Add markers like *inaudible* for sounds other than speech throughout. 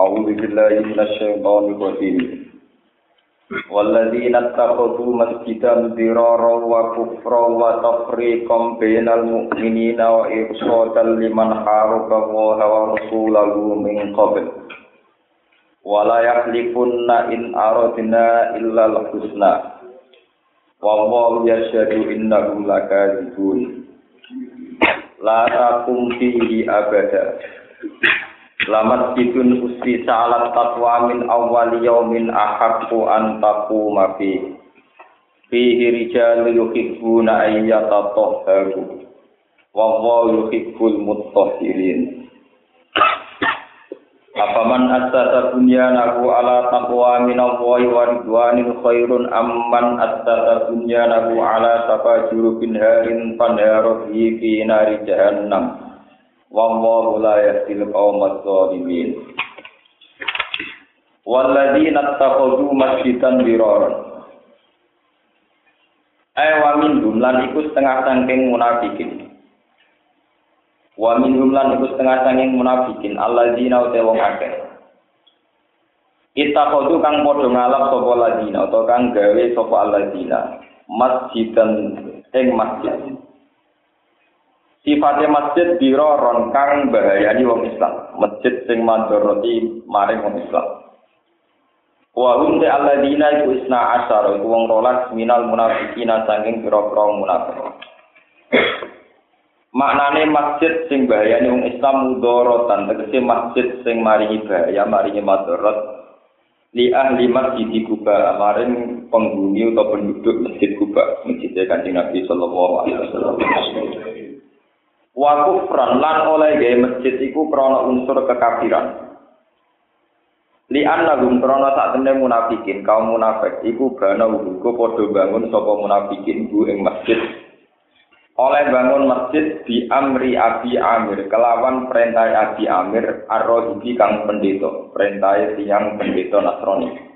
أعوذ بالله من الشيطان الرجيم والذين اتخذوا مسجدا ضرارا وكفرا وتفريقا بين المؤمنين وإرشادا لمن حارب الله ورسوله من قبل ولا يحلفن إن أردنا إلا الحسنى والله يشهد إنهم لكاذبون لا تقم فيه أبدا Lamat bidun usti salat tatwa min awwali yaumin ahaqqu an taquma fi. Fihi rijalu yuhibbuna ayyatahharu wa huwa yuhibbul mutahhirin Afaman asasa bunyanahu ala taqwa min Allahi wa ridwanin khairun amman asasa bunyanahu ala safa jurubin harin panharu fi nari jahannam wallahu la yahdil qaumadz zalimin walladzina takhadhu masjidan diraran ay wa min jumlan iku setengah sangking munafikin. Wa min jumlan iku setengah sangking munafikin. Alladzina uta wong akeh. Itakhodu kang padha ngalap sapa ladina utawa kang gawe sapa alladzina masjidan ing masjid Sifatnya masjid diroron kang bahayani wong Islam. Masjid sing mandoroti maring wong Islam. Wa hum ta alladzina iku isna asyara iku wong rolas minal munafiqina saking pira-pira munafik. Maknane masjid sing bahayani wong Islam mudorotan tegese masjid sing maringi bahaya maringi madorot li ahli masjid Kuba maring penghuni atau penduduk masjid Kuba masjid Kanjeng Nabi sallallahu alaihi wasallam. Wa kufran lan oleh gawe masjid iku krana unsur kekafiran. Li annahum krana sak temne munafikin kaum munafik iku bana uga padha bangun sapa munafikin bu ing masjid. Oleh bangun masjid di amri abi amir kelawan perintah abi amir ar-rohibi kang pendeta perintah tiang pendeta nasrani.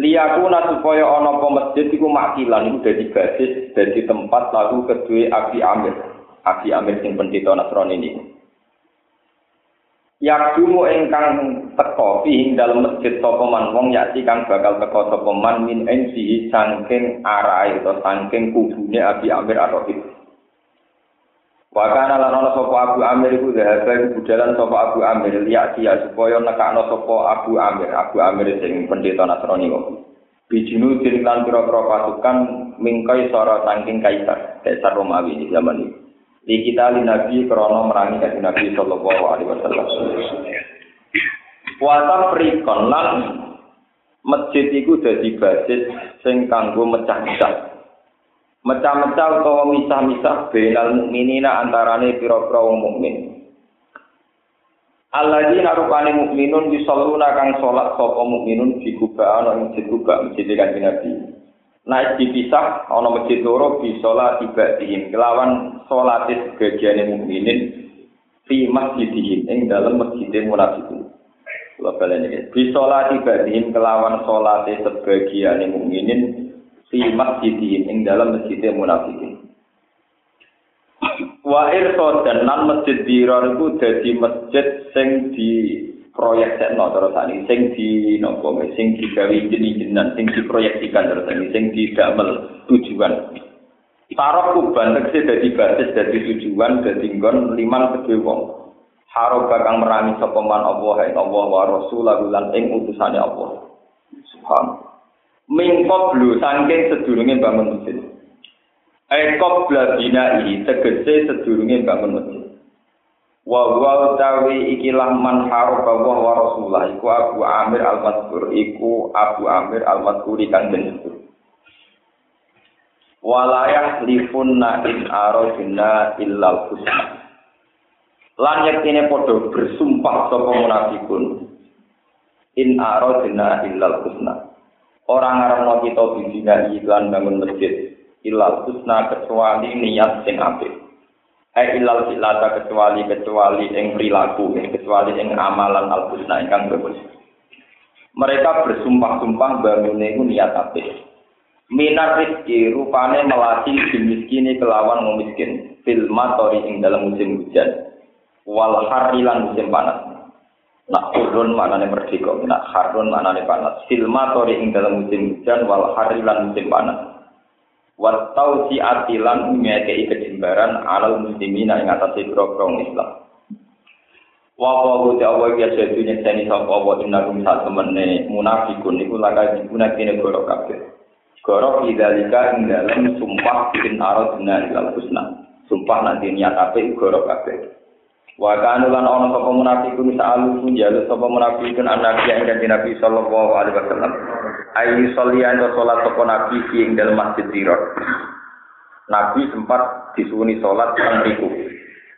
Liyakuna supaya ana apa masjid iku makilan iku dadi basis dadi tempat lalu kedue abi amir Abi Amir sing pendeta Nasrani ini. Yakdumu ingkang teko ing dalam masjid sapa man wong yati kang bakal teko sapa man min ensi saking arahe atau saking kubune Abi Amir Ar-Rahib. Wa kana lan ana sapa Abu Amir iku dhahaba iku budalan sapa Abu Amir liya dia supaya nekakno sapa Abu Amir, Abu Amir sing pendeta Nasrani kok. Bijinu lan pira-pira pasukan mingkai sora saking kaisar, kaisar Romawi di zaman itu. Di kita li nabi krono merangi dari nabi sallallahu alaihi wasallam. Wata prikon lan masjid iku dadi basis sing kanggo mecah-mecah. Mecah-mecah utawa misah-misah benal mukminina antarane pira-pira wong mukmin. Alladzina rupane mukminun yusalluna kang salat sapa mukminun di kuba ana masjid kuba masjid kanjeng Nabi naik dipisah ana masjid loro bi salat tiba dihim kelawan salat sebagian mukminin fi masjidihim ing dalam masjid munafikin kula balen iki bi salat tiba dihim kelawan salat sebagian mukminin fi masjidihim ing dalam masjid munafikin wa irsa dan nan masjid dirar iku dadi masjid sing di proyek sekno terus ini sing di nopo sing digawe jenis-jenisan sing diproyeksikan terus ini sing didamel tujuan Tarok kuban tegese dadi basis dadi tujuan dadi nggon liman kedhe wong. Haro bakang merangi sapa man Allah ing Allah wa rasulahu lan ing utusane Allah. Subhan. Min qablu saking sedurunge bangun masjid. Ai qabla bina'i tegese sedurunge bangun masjid. Wa wa utawi ikilah man haraba wa wa rasulullah. Iku Abu Amir al-Mazkur. Iku Abu Amir al-Mazkur kang disebut walayah lifunna in aradina illa husna. Lan yektine padha bersumpah sapa munafikun. In aradina illa husna. Orang ngarepno kita bidina iklan bangun masjid. Illa husna kecuali niat sing apik Ai ilal silata kecuali kecuali ing perilaku, kecuali ing amalan al husna ingkang bagus. Mereka bersumpah-sumpah bangunnya itu niat apik. Minar rizki rupane melatih dimiskini kelawan memiskin. Fil matori ing dalam musim hujan. Wal harilan musim panas. Nak harun maknane merdeka minak harun maknane panas silma tori ing dalam musim hujan wal harilan musim panas Watau si atilan ngekei kejembaran alal muslimina ing atase grogrong Islam Wa wa ta wa ya sedu nyekeni sapa wa inna rum sak temene munafikun iku laka dibuna kene goro kabeh. Goro idalika ing dalem sumpah bin aradna ilal husna. Sumpah nanti niat ape goro kabeh. Wa kanu lan ana sapa munafikun sa'alu sunjalu sapa munafikun anak yang kanthi Nabi sallallahu alaihi wasallam. Ayu solian wa salat sapa nabi ing dalem masjid Dirot. Nabi sempat disuwuni salat teng mriku.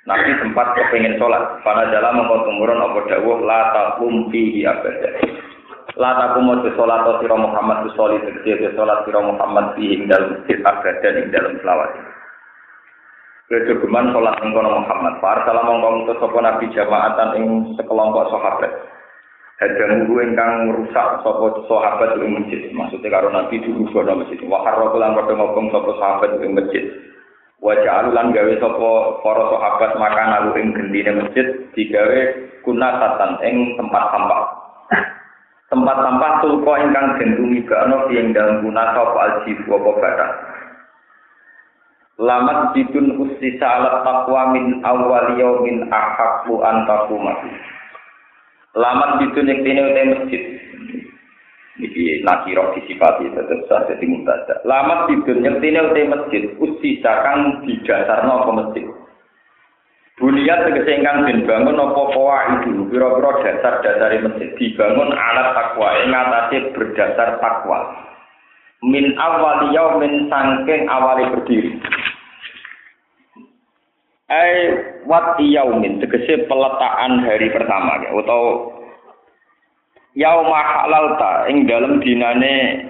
Nabi sempat kepengen sholat. Pada jalan mengkau tumurun apa dawuh la takum fihi abada. La takum mau sholat siro Muhammad soli tegesi sholat siro Muhammad fihi ing dalam masjid abada ing dalam selawat. Kejogeman sholat ing kono Muhammad. Para salam mongkong sopo nabi jamaatan ing sekelompok sahabat. Hadang guru ingkang rusak sopo sahabat ing masjid. Maksudnya karo nabi dulu kono masjid. Wahar rokulan pada ngomong sopo sahabat ing masjid. Wajah alulan gawe sopo para sahabat makan alu ing gendine masjid digawe kunatatan ing tempat sampah. tempat sampah tulko ingkang den tumibakno ing dalem kunata apa aljif apa batas. Lamat bidun usisa alat taqwa min awwal yaumin ahaqqu an Lamat bidun yang tine masjid Iki nakiro disifati tetap sah jadi mubtada. Lama di dunia ini utai masjid, usi kang di dasar nopo masjid. Buliat tegese ingkang den bangun apa kawa itu pira-pira dasar dasar masjid dibangun alat takwa ing atase berdasar takwa. Min awal min sangking awali berdiri. Ai wat yaumin tegese peletakan hari pertama ya, atau yauma halalta ing dalem dinane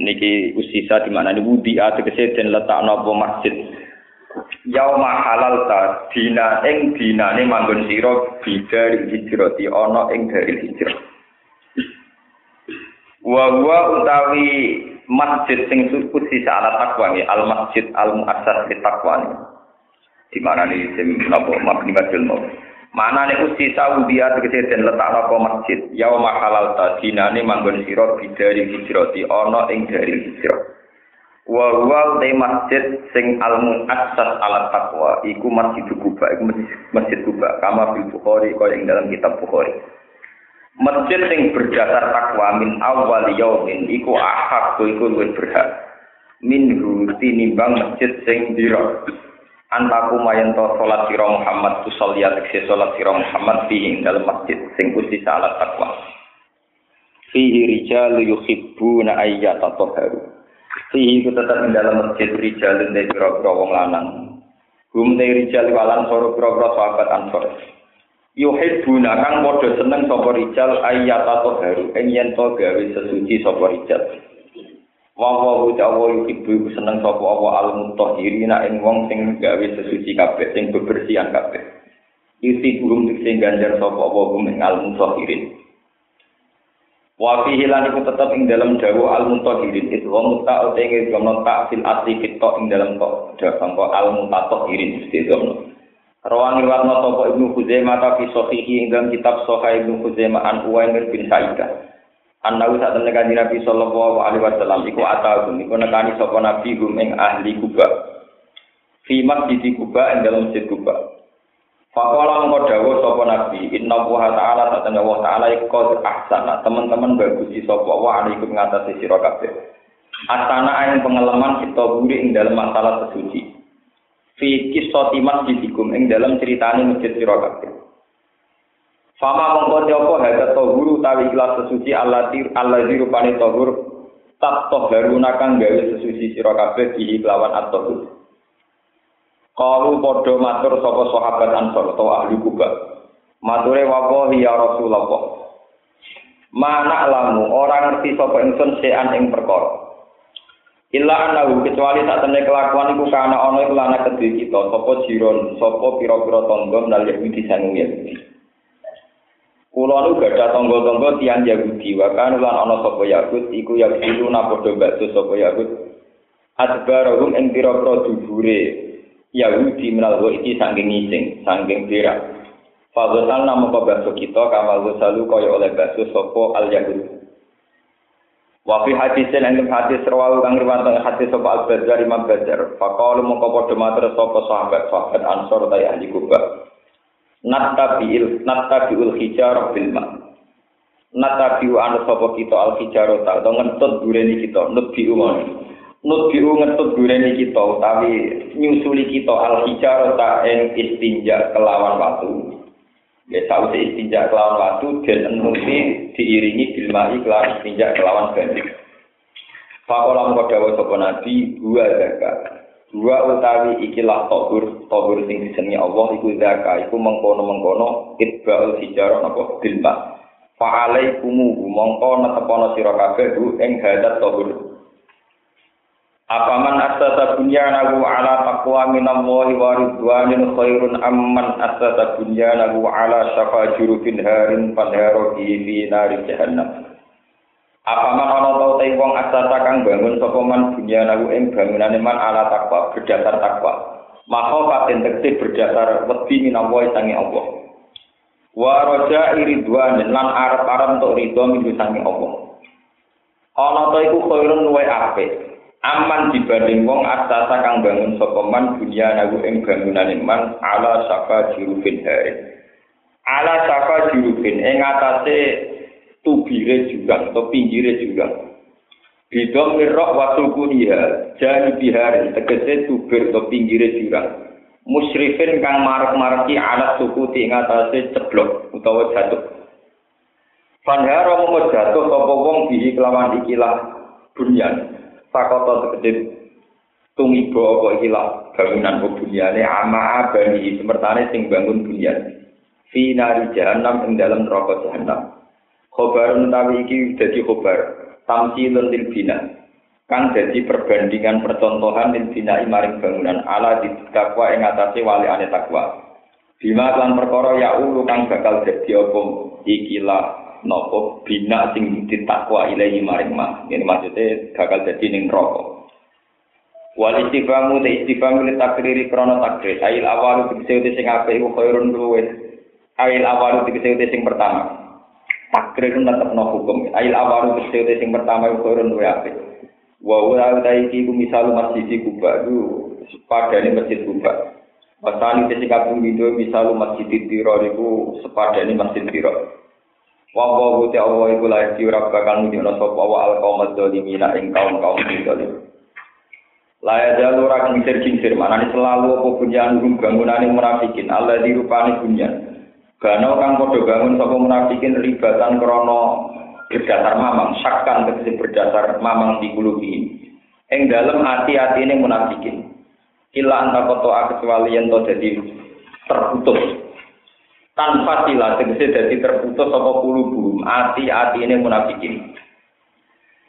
niki usisa di mana ini wudi tegese den letakno apa masjid. Yauma halalta dina ing dinane manggon sira bidari hijrati ana ing dari hijrah. Wa wa utawi masjid sing usisa ala takwa al masjid al muassas li takwa di mana nih sing napa mabni madul Mana nih usi Saudi tegese den letak apa masjid. Yauma halal ta dinane manggon sira bidari hijrati ana ing dari hijrah. Wa huwa te masjid sing al muassas ala taqwa iku masjid Kuba iku masjid Kuba kama fil Bukhari kaya ing dalam kitab Bukhari. Masjid sing berdasar takwa min awal yaumin iku ahak iku luwih berhak. Min tinimbang masjid sing dira antaku mayen to salat sira Muhammad tu saliyat tekse salat sira Muhammad fi dalam masjid sing kusti salat takwa. Fihi rijal yuhibbuna ayyata taharu fihi ku tetap ing dalam masjid rijal dan pira-pira wong lanang. Hum te rijal walan soro pira-pira sahabat ansor. Yuhibbuna kang padha seneng sapa rijal ayyata taharu ing yen to gawe sesuci sapa rijal Wa wa utawa ibu seneng sapa apa al mutahhirina ing wong sing gawe sesuci kabeh sing bebersihan kabeh. Isi burung sing ganjar sapa apa hum ing al mutahhirin. Wa fi hilan iku tetep ing dalam dawu al mutahhirin itu wa muta utengi gono tak fil asli kita ing dalam kok dalam kok al mutahhirin mesti gono. Rawang riwayat sapa Ibnu Khuzaimah ta fi sahihi ing dalam kitab Sahih Ibnu Khuzaimah an Uwaimir bin Sa'idah. Anahu saat temen kanjeng Nabi sallallahu alaihi wasallam iku atagum iku nekani sapa nabi gum ing ahli Kuba. Fi masjid Kuba ing dalam masjid Kuba. Faqala mengko dawuh sapa nabi inna wa ta'ala temen wa ta'ala iku ahsana teman-teman bagus sapa wa alaikum ngatasi sira kabeh. Asana ing pengalaman kita buri ing dalam masalah sesuci. Fi kisati masjidikum ing dalam ceritane masjid sira kabeh. Fama mongko apa hada tohuru tawi ikhlas sesuci Allah tir Allah di rupane tohur tak toharuna kang gawe sesuci sira kabeh di kelawan at-tohur. Kalu padha matur sapa sahabat Ansor atau ahli Kuba. Mature wapo ya Rasulullah. Mana lamu orang ngerti sapa ingsun sean ing perkara. Illa anahu kecuali tak temne kelakuan iku kana ana iku lana kedhe kita sapa jiron sapa pira-pira tangga nal Yahudi sangu. Kulo nu gada tonggo-tonggo tiang Yahudi, wakan lan ana sapa Yahud iku Yahudi na padha bakso sapa Yahud. Adbarahum ing pira-pira dubure Yahudi menal iki saking ngising, saking berak. Fagosal nama basuh kita kamal gosalu kaya oleh basuh sopo al yahud. Wafi hadis yang hadis rawahu kang riwayat hadis sopo al bazar imam bazar. Fakalu mongko padha matur sopo sahabat sahabat ansor tay ahli kubah. Nattabiil nattabiul hijar bil ma. Nattabiu anu sopo kita al hijar ta atau ngentut dureni kita nebi umon. Nebi ngentut dureni kita utawi nyusuli kita al hijar ta ing istinja kelawan watu. Ya tahu istinja kelawan waktu dan enuti diiringi bilmai kelawan istinja kelawan banyu. Fakola mengko dawa sapa nabi dua zakat. Dua utawi ikilah tohur, tohur sing disenengi Allah iku zakat, iku mengkono-mengkono itba'ul hijarah napa bilma. Fa'alaikumu mongko netepono sira kabeh ing hadat tohur. Apaman asasa bunyanahu ala taqwa minallahi wa ridwanin khairun amman asasa bunyanahu ala syafa jurufin harin panharo fi nari jahannam. Apaman ana tau te wong asasa kang bangun sapa man bunyanahu ing bangunane man ala taqwa berdasar takwa. Maka paten tekti berdasar wedi minallahi sange Allah. Wa raja ridwanin lan arep-arep untuk ridho minggu sange Allah. Ana ta iku khairun luwe apik. aman dibanding wong asasa kang bangun sapa man dunia nagu ing bangunane man ala saka jurufin hari ala saka jurufin ing atase tubire juga atau pinggire juga bidom mirok waktu kunia jadi bihari tegese tubir atau pinggire juga musyrifin kang marak-maraki alat suku di atase ceblok utawa jatuh. Panhara mau jatuh sapa wong bihi kelawan ikilah bunyan. Sakoto tegede tumiba apa ikilah bangunan bunyane ama abani semertane sing bangun bunyan. Fi nari jahannam ing dalam neraka jahannam khobar utawi iki dadi khobar tamsilun lil bina kang dadi perbandingan percontohan lil bina maring bangunan ala di takwa ing atase wali ane takwa bima lan perkara ya ulu kang bakal dadi apa ikilah nopo bina sing ditakwa ilahi maring mah. Ini maksudnya bakal jadi ning rokok. Wal istifamu te istifamu li takriri krono takrir. Ail awalu dikese sing apik iku khairun luwes. Ail awalu dikese sing pertama. Takrir tetep no hukum. Ail awalu dikese sing pertama iku khairun luwes apik. Wa ora ta iki ku misal masjid Kuba itu sepadane masjid Kuba. Wasani sing kaping video misal masjid Tiro iku sepadane masjid Tiro. Wa wa wa ta wa iku la iki ora bakal nunjukno sapa wa al qaum dzalimina ing kaum-kaum zalim. La ya jalu ora kincir-kincir manane selalu apa bunyan rum bangunane munafikin Allah dirupani bunyan. Gano kang padha bangun sapa munafikin ribatan krana berdasar mamang sakkan tegese berdasar mamang di kulubi. Ing dalem hati-atine munafikin. Kila anta koto kecuali yang dadi terputus tanpa sila tegese dadi terputus apa kulubu ati-ati ini munafikin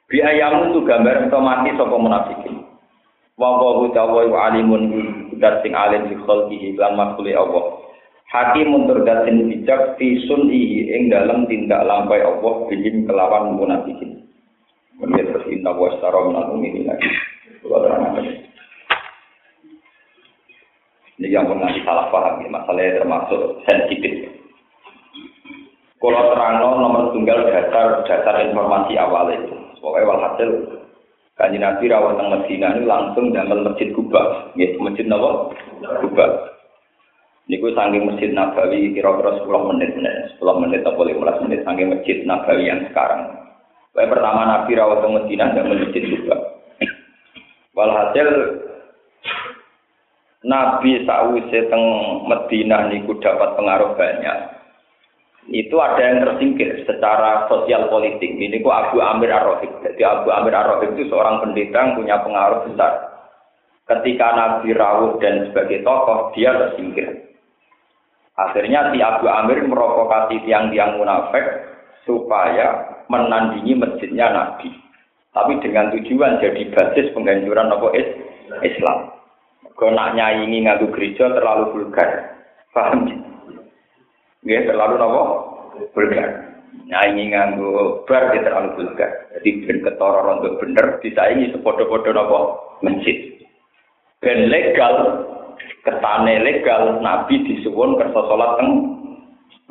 biayamu tu gambar otomatis apa munafikin wa wa wa alimun dat sing alim fi khalqihi lan makhluk Allah hakim tur dat sing bijak fi sunhi ing dalam tindak lampai Allah bijim kelawan munafikin Kemudian terus inna wa astara minal mu'minin lagi. Ini yang pernah salah paham, ya. masalahnya termasuk sensitif. Kalau terang nomor tunggal dasar dasar informasi awal itu. Pokoknya walhasil kanji Nabi rawat teng Medina ini langsung dalam masjid Kuba, ya masjid Nawa Kuba. Niku saking masjid Nabawi kira-kira 10 menit, 10 menit atau 15 menit saking masjid Nabawi yang sekarang. Pokoknya pertama Nabi rawat teng Medina dan masjid Kuba. Walhasil Nabi sakwise teng Madinah niku dapat pengaruh banyak. Itu ada yang tersingkir secara sosial politik. Ini ku Abu Amir Ar-Rahib. Jadi Abu Amir Ar-Rahib itu seorang pendeta yang punya pengaruh besar. Ketika Nabi rawuh dan sebagai tokoh, dia tersingkir. Akhirnya si Abu Amir merokokasi tiang-tiang munafik supaya menandingi masjidnya Nabi. Tapi dengan tujuan jadi basis penghancuran Nabi Islam. Kau nak nyaingi ngadu gereja terlalu vulgar. Paham? Ya, terlalu nopo? Vulgar. Nyaingi nganggu bar dia terlalu vulgar. Jadi ben ketara untuk bener disaingi sepodo-podo nopo masjid. Ben legal, ketane legal Nabi disuwun kersa salat teng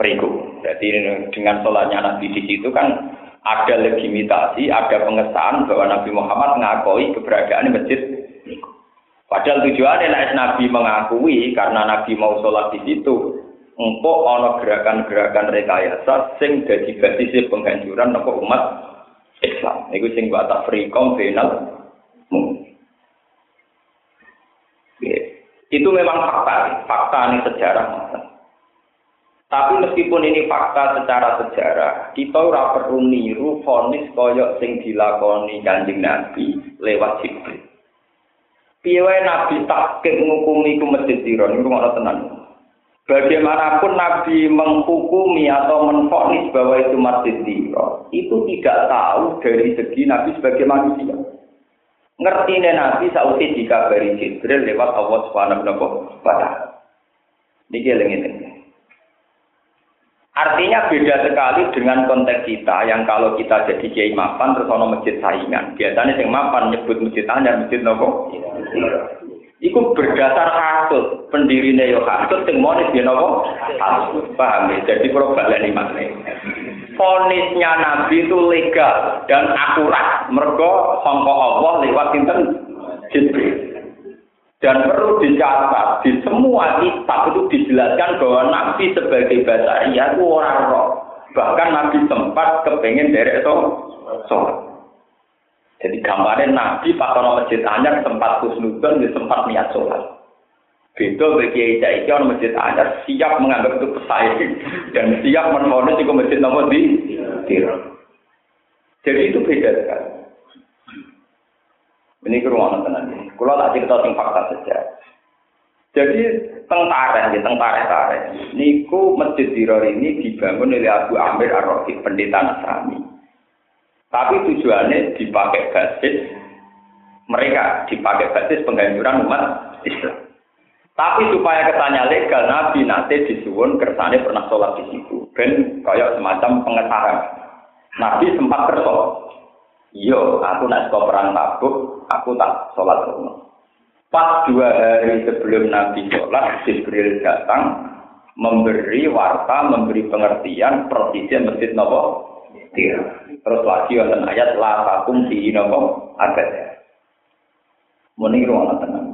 meriku. Jadi dengan sholatnya Nabi di situ kan ada legitimasi, ada pengesahan bahwa Nabi Muhammad mengakui keberadaan masjid Padahal tujuannya nek Nabi mengakui karena Nabi mau sholat di situ, engkau ono gerakan-gerakan rekayasa sing jadi basis penghancuran nopo umat Islam. Iku sing buat frikom final Itu memang fakta, fakta ini sejarah. Tapi meskipun ini fakta secara sejarah, kita ora perlu niru fonis koyok sing dilakoni kanjeng Nabi lewat Jibril. Piye Nabi takik ngukumi ku masjid Tiro niku ngono tenan. Bagaimanapun Nabi menghukumi atau menfonis bahwa itu masjid itu tidak tahu dari segi Nabi sebagai manusia. Ngerti Nabi sausi dikabari Jibril lewat Allah Subhanahu wa taala. Niki Artinya beda sekali dengan konteks kita yang kalau kita jadi kiai mapan terus ono masjid saingan. Biasanya yang mapan nyebut masjid anyar, masjid nopo. Iku berdasar hasut, pendiri yo hasut, sing monis dia nopo hasut. Paham ya? Jadi ini maknanya. Fonisnya Nabi itu legal dan akurat. Mergo sangka Allah lewat sinten Jibril. Dan perlu dicatat, di semua kitab itu dijelaskan bahwa Nabi sebagai basaria itu orang roh. Bahkan Nabi sempat kepengen dari itu sholat. Jadi gambarnya Nabi pas orang masjid anyar sempat khusnudon, sempat niat sholat. Beda bagi Kiai Kiai orang masjid anyar siap menganggap itu pesaing *laughs* dan siap menfonis itu masjid nomor di Jadi itu beda sekali. Ini ke ruangan tenan. Kalau tak cerita tentang fakta saja. Jadi tentara, ya tentara tentara. Niku masjid Diror ini dibangun oleh Abu Amir ar pendeta Nasrani. Tapi tujuannya dipakai basis mereka dipakai basis penghancuran umat Islam. Tapi supaya ketanya legal, Nabi nanti disuwun kersane pernah sholat di situ. Ben kayak semacam pengesahan. Nabi sempat kerso. Iya, aku nak sekolah perang tabuk, aku tak sholat rumah. Pas dua hari sebelum Nabi sholat, Jibril datang memberi warta, memberi pengertian persisnya masjid nopo. Terus lagi wonten ayat la takum nopo agak ya. Muni ruang tenang.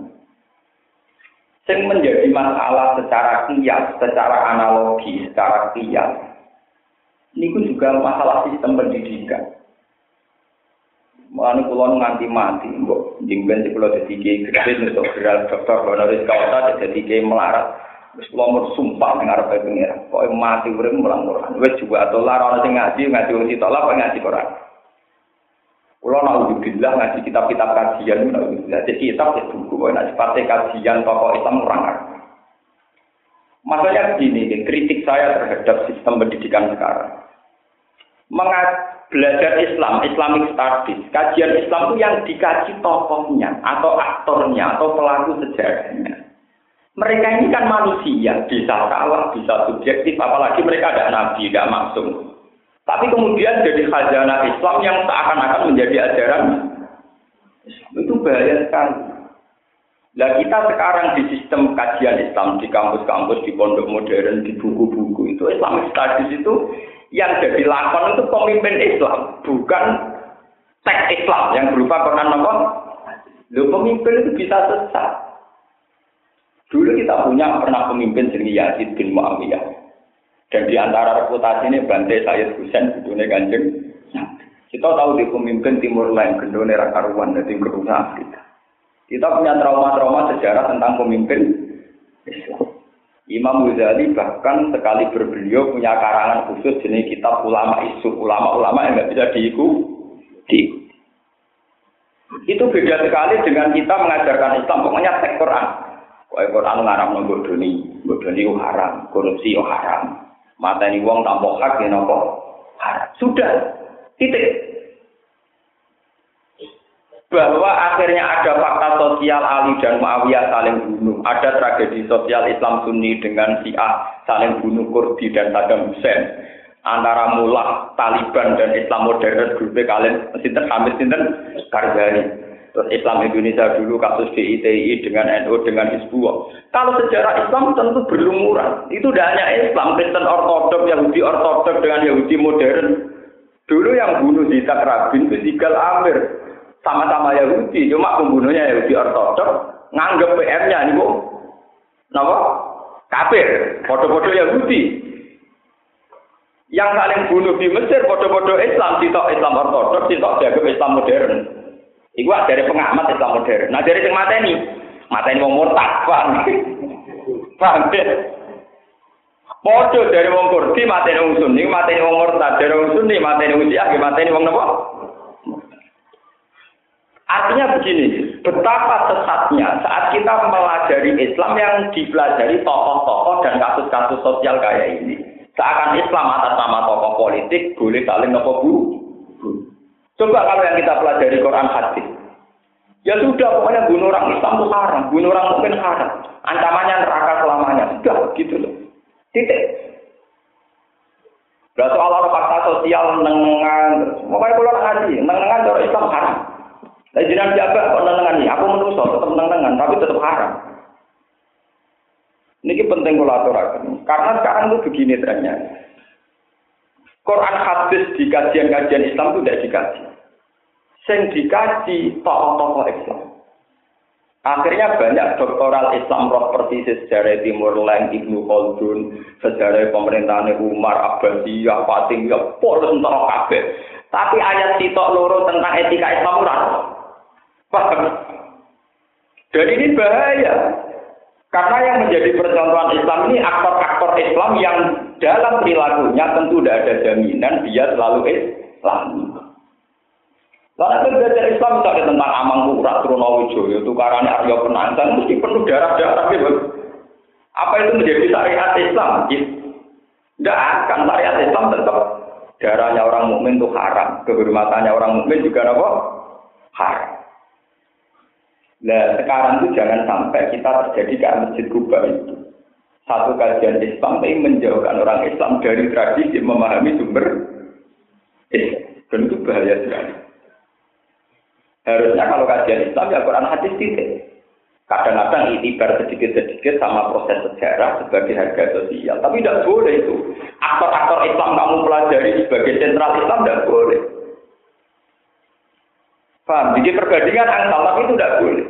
Sing menjadi masalah secara kias, secara analogi, secara kias, ini juga masalah sistem pendidikan. Mulane kula nganti mati, mbok jingben si kula dadi kiai gede untuk geral dokter honoris causa dadi kiai melarat. Wis kula mur sumpah ning arep pengira. Pokoke mati urip mulang Quran. Wis juga atau lara sing ngaji, ngaji wong kok ngaji Quran. Kula naudzubillah ngaji kitab-kitab kajian naudzubillah. Jadi kitab ya buku nek sipate kajian tokoh Islam orang Maksudnya begini, kritik saya terhadap sistem pendidikan sekarang. Mengat belajar Islam, Islamic Studies, kajian Islam itu yang dikaji tokohnya atau aktornya atau pelaku sejarahnya. Mereka ini kan manusia, bisa salah, bisa subjektif, apalagi mereka ada nabi, tidak maksum. Tapi kemudian jadi khazanah Islam yang seakan-akan menjadi ajaran itu bahaya sekali. Nah kita sekarang di sistem kajian Islam di kampus-kampus, di pondok modern, di buku-buku itu Islamic Studies itu yang jadi lakon itu pemimpin Islam, bukan teks Islam yang berupa Quran apa? Lo pemimpin itu bisa sesat. Dulu kita punya pernah pemimpin sendiri Yazid bin Muawiyah. Dan di antara reputasi ini Bante Sayyid Husain Budune Kanjeng. Kita tahu di pemimpin Timur Lain, Gendone Rakaruan, dan Timur Afrika. Kita punya trauma-trauma sejarah tentang pemimpin Islam. Imam Ghazali bahkan sekali berbeliau punya karangan khusus jenis kitab ulama isu ulama-ulama yang nggak bisa diikuti. Itu beda sekali dengan kita mengajarkan Islam pokoknya teks Quran. Quran ngaram bodoni, bodoni haram, korupsi haram. Mata ini uang tanpa hak ya nopo. Sudah, titik. Bahwa akhirnya ada fakta sosial Ali dan Muawiyah saling bunuh, ada tragedi sosial Islam Sunni dengan Syiah saling bunuh Kurdi dan Saddam Hussein, antara mullah Taliban dan Islam modern grup kalian sinten Hamid sinten Karzai. Terus Islam Indonesia dulu kasus DITI dengan NU dengan Hizbullah. Kalau sejarah Islam tentu berlumuran. Itu tidak hanya Islam, Kristen Ortodok, Yahudi Ortodok dengan Yahudi modern. Dulu yang bunuh Yitzhak Rabin itu Sigal Amir. Sama-sama Yahudi, cuma pembunuhnya Yahudi Ortodok. Nganggep PM-nya ini, Bu. Kenapa? Kafir. Foto-foto Yahudi. Yang saling bunuh di Mesir, foto-foto Islam, sitok Islam Ortodok, jaga Islam modern. Iku dari pengamat Islam modern. Nah dari sing mateni, mateni wong murtad, paham? Paham ya? Podo dari wong Kurdi mateni wong Sunni, mateni wong murtad, dari wong Sunni mateni wong Syiah, mateni wong napa? Artinya begini, betapa sesatnya saat kita melajari Islam yang dipelajari tokoh-tokoh dan kasus-kasus sosial kayak ini. Seakan Islam atas nama tokoh politik boleh saling nopo bu. Coba kalau yang kita pelajari Quran hadis. Ya sudah, pokoknya bunuh orang Islam itu haram, bunuh orang mungkin haram. Ancamannya neraka selamanya. Sudah, gitu loh. Titik. Gak soal orang fakta sosial nengan, pokoknya kalau ngaji, nengan cara Islam haram. Dan jangan jaga kok nengan nih, aku menurut tetap nengan, tapi tetap haram. Ini penting kalau aturakan. Karena sekarang itu begini trennya. Quran hadis di kajian-kajian Islam itu tidak dikaji. Sing dikaji tokoh-tokoh Islam. Akhirnya banyak doktoral Islam roh persis sejarah Timur Leng, Ibnu Khaldun, sejarah pemerintahan Umar, Abbasiyah, Fatimiyah, polos entara kabeh. Tapi ayat sitok loro tentang etika Islam ora. Paham? Dan ini bahaya. Karena yang menjadi percontohan Islam ini aktor-aktor Islam yang dalam perilakunya tentu tidak ada jaminan dia selalu Islam. Lalu belajar Islam misalnya tentang Amang Pura, Trunowijoyo, tukarannya Aryo Penantang, mesti penuh darah-darah gitu. Apa itu menjadi syariat Islam? Tidak akan syariat Islam tetap darahnya orang mukmin itu haram, kehormatannya orang mukmin juga apa? Haram. Nah sekarang itu jangan sampai kita terjadi kayak masjid Kuba itu. Satu kajian Islam tapi menjauhkan orang Islam dari tradisi memahami sumber Islam. Dan itu bahaya sekali. Harusnya kalau kajian Islam ya Quran hadis titik. Kadang-kadang itibar sedikit-sedikit sama proses sejarah sebagai harga sosial. Tapi tidak boleh itu. Aktor-aktor Islam kamu pelajari sebagai sentral Islam tidak boleh. Paham? Bikin perbandingan salah itu tidak boleh.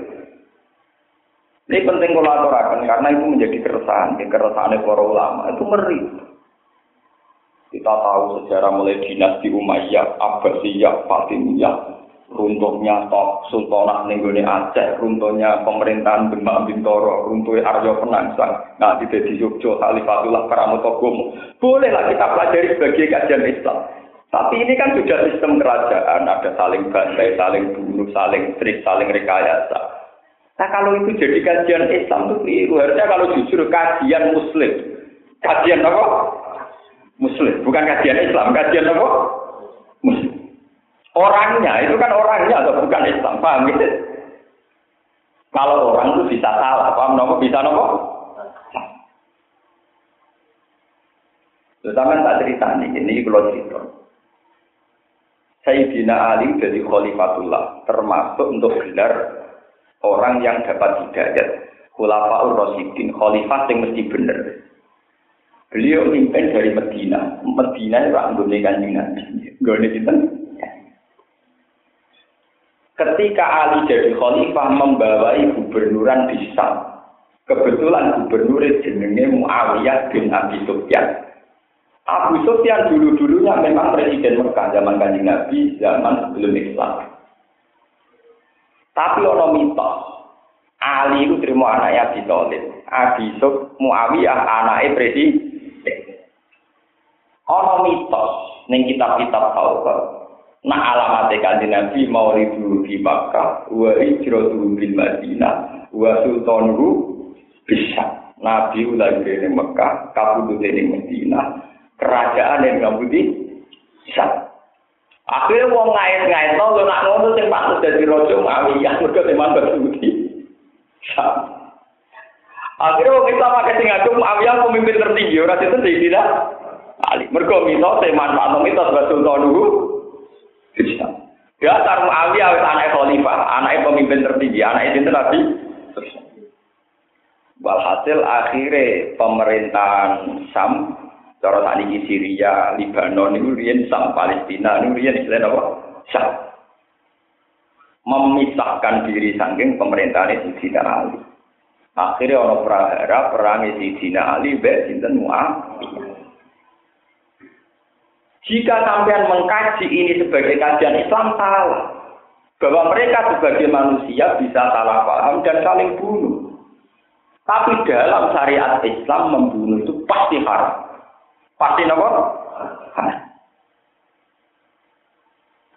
Ini penting kolaborasi karena itu menjadi keresahan, keresahan para ulama itu meri. Kita tahu sejarah mulai dinasti Umayyah, Abbasiyah, Fatimiyah, runtuhnya Tok Sultanah Nenggone Aceh, runtuhnya pemerintahan Demak Bintoro, runtuhnya Aryo Penangsang, nah di Yogyo, Khalifatullah Karamotogomo. Bolehlah kita pelajari sebagai kajian Islam. Tapi ini kan sudah sistem kerajaan, ada saling bantai, saling bunuh, saling trik, saling rekayasa. Nah kalau itu jadi kajian Islam itu keliru. Harusnya kalau jujur kajian Muslim. Kajian apa? Muslim. Bukan kajian Islam. Kajian apa? Muslim. Orangnya, itu kan orangnya atau bukan Islam. Paham gitu? Kalau orang itu bisa salah. Paham nopo? Bisa nopo? Terutama tak cerita nih, ini kalau cerita. Sayyidina Ali jadi khalifatullah, termasuk untuk gelar orang yang dapat hidayat. Khulafaur Rasidin, khalifah yang mesti benar. Beliau mimpin dari Medina. Medina itu anggone kanjeng Nabi. Gone kita. Ketika Ali jadi khalifah membawai gubernuran di Syam. Kebetulan gubernur jenenge Muawiyah bin Abi Sufyan. Abu Sufyan dulu-dulunya memang presiden Mekah zaman kanjeng Nabi, zaman sebelum Islam. Tapi ono mitos Ali itu terima anaknya Abi Thalib. Abi Suf Muawiyah anaknya presiden. Ono mitos ning kitab-kitab Taurat. Nah alamat kanjeng Nabi mau ribu di Makkah, wa hijratu bil Madinah, wa sultanuhu bisa. Nabi ulah di Mekah, kabudut di Madinah, kerajaan yang kabudut bisa. Akhirnya wong ngait-ngait, no, nak ngono sing patut dadi raja Muawiyah, mergo teman bersudi. Akhirnya wong Islam akeh sing ngaku Muawiyah pemimpin tertinggi ora itu tidak Ali. Mergo mitos e manfaat mitos Rasul dulu. Bisa. Dasar Muawiyah wis anak khalifah anaknya pemimpin tertinggi, anaknya itu Nabi. Walhasil akhirnya pemerintahan Sam, cara tadi Syria, Libanon, itu rian Sam, Palestina, itu rian istilah apa? Sam. Memisahkan diri saking pemerintahan Sayyidina Ali. Akhirnya orang prahara perang Sayyidina Ali, Mbak Sinten Mu'awiyah. Jika sampean mengkaji ini sebagai kajian Islam salah. Bahwa mereka sebagai manusia bisa salah paham dan saling bunuh. Tapi dalam syariat Islam membunuh itu pasti haram. Pasti apa?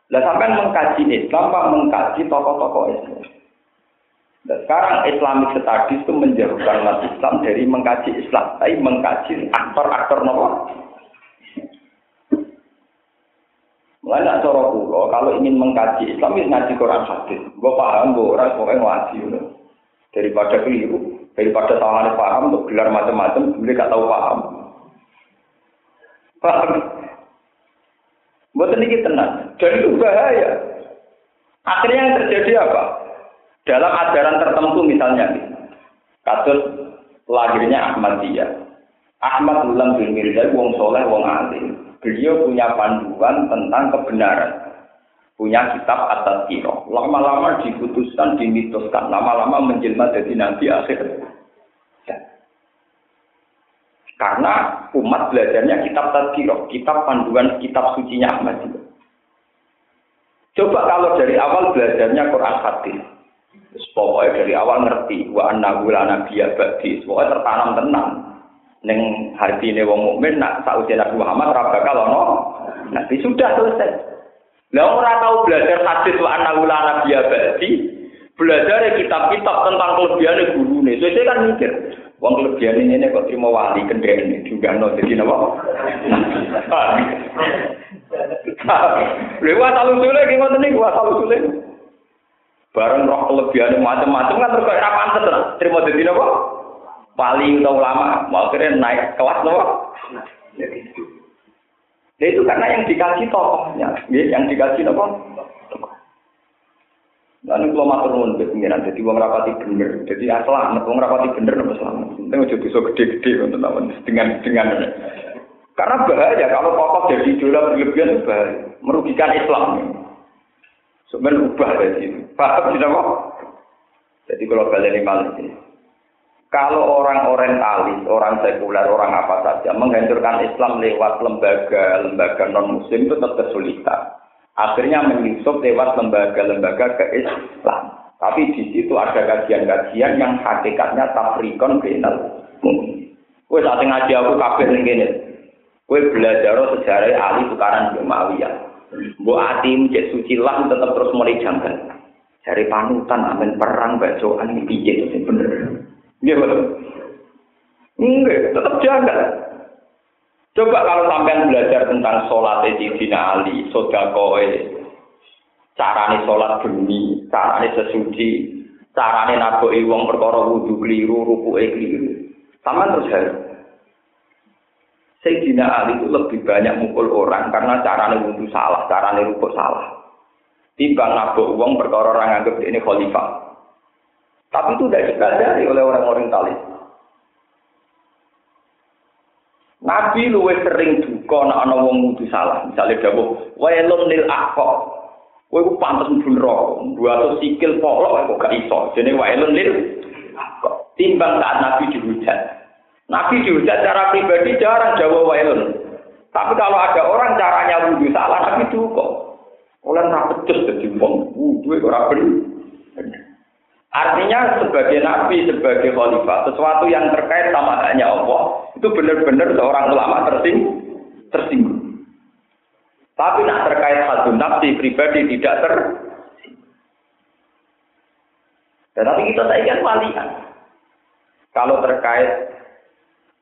Nah, sampai mengkaji Islam, Pak mengkaji tokoh-tokoh Islam. Nah, sekarang Islamic Studies itu menjauhkan umat Islam dari mengkaji Islam, tapi mengkaji aktor-aktor nopo Mulai cara kulo, kalau ingin mengkaji Islam, ini ngaji Quran hadis. Gue paham, gue orang pokoknya ngaji. Daripada keliru, daripada salah paham, untuk gelar macam-macam, gue gak tahu paham. Paham? Buat ini tenang. Dan itu bahaya. Akhirnya yang terjadi apa? Dalam ajaran tertentu misalnya, kasus lahirnya Ahmadiyah. Ahmad ulang bin Mirza, wong soleh, wong alim beliau punya panduan tentang kebenaran. Punya kitab atas kiro. Lama-lama diputuskan, dimitoskan. Lama-lama menjelma jadi nabi akhir. Karena umat belajarnya kitab tadkiro, kitab panduan, kitab sucinya juga. Coba kalau dari awal belajarnya Quran hadis. Pokoknya dari awal ngerti wa anna la nabiyya ba'di. Pokoknya tertanam tenang ning ini wong mukmin nak sausi Nabi Muhammad ora bakal ono nabi sudah selesai. Lah ora tahu belajar hadis wa anna la nabiyya ba'di, belajar kitab-kitab tentang kelebihan gurune. Saya kan mikir, wong kelebihan ini kok terima wali kendene juga no jadi napa? Lewat asal usule ki ngoten niku asal usule. Bareng roh kelebihan macam-macam kan terus kok ra pantes terima dadi napa? wali atau ulama, mau kira naik kelas loh. Nah, itu karena yang dikasih tokohnya, ya, yang dikasih apa? Lalu kalau matur nuwun ke pengiran, jadi uang rapati bener, jadi asal amat uang rapati bener nopo selamat. Ini udah bisa gede-gede untuk nawan dengan dengan karena bahaya kalau tokoh jadi idola berlebihan bahaya, merugikan Islam. Sebenarnya ubah dari itu. Paham tidak kok? Jadi kalau kalian ini kalau orang orientalis, orang sekuler, orang apa saja menghancurkan Islam lewat lembaga-lembaga non-muslim itu tetap kesulitan. Akhirnya menyusup lewat lembaga-lembaga ke Islam. Tapi di situ ada kajian-kajian yang hakikatnya tafrikon final. Kue saat ngaji aku kafir nih. Kue belajar sejarah Ali Tukaran Jumawiyah. Bu Ati cek suci lah tetap terus mulai janggal. Cari panutan amin perang bacoan ini piye bener. Iya betul. Enggak, tetap jaga. Coba kalau sampai belajar tentang sholat Sayyidina Ali, sodakoe, carane sholat bumi, carane sesuci, carane naboi wong perkara wudhu keliru, ruku keliru. Sama terus harus. Sayyidina Ali itu lebih banyak mukul orang karena carane wudhu salah, carane ruku salah. Timbang nabok wong perkara orang anggap ini khalifah. Tapi itu tidak dipelajari oleh orang orientalis. Nabi luwe sering duka nek ana wong kudu salah. Misale dawuh, "Wailun lil aqqa." Kowe ku pantes mbulo, buat sikil polok kok gak iso. Jenenge wailun lil aqqa. Timbang saat Nabi dihujat. Nabi dihujat secara pribadi jarang jawab wailun. Tapi kalau ada orang caranya wudhu salah, Nabi duka. Oleh ra pecus dadi wong wudu ora bener. Artinya sebagai nabi, sebagai khalifah, sesuatu yang terkait sama hanya Allah, itu benar-benar seorang ulama tersing, tersinggung. Tapi nak terkait hadun nafsi pribadi tidak ter. Tetapi kita saya kan walian. Kalau terkait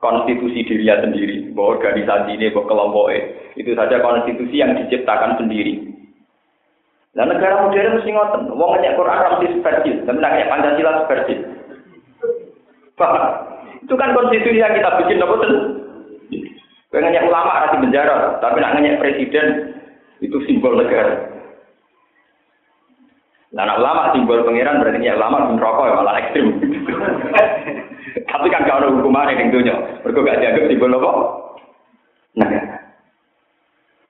konstitusi dirinya sendiri, bahwa organisasi ini, bahwa kelompok itu saja konstitusi yang diciptakan sendiri. Nah negara modern mesti ngoten, wong ngajak Quran ra mesti subversif, tapi nak Pancasila subversif. Itu kan konstitusi yang kita bikin apa tuh? Ngajak ulama ra penjara, tapi nak ngajak presiden itu simbol negara. Nah, anak ulama simbol pangeran berarti ya ulama pun rokok ya malah ekstrim. *laughs* Tapi kan kalau ada hukuman yang dunia, mereka gak dianggap simbol apa? Nah,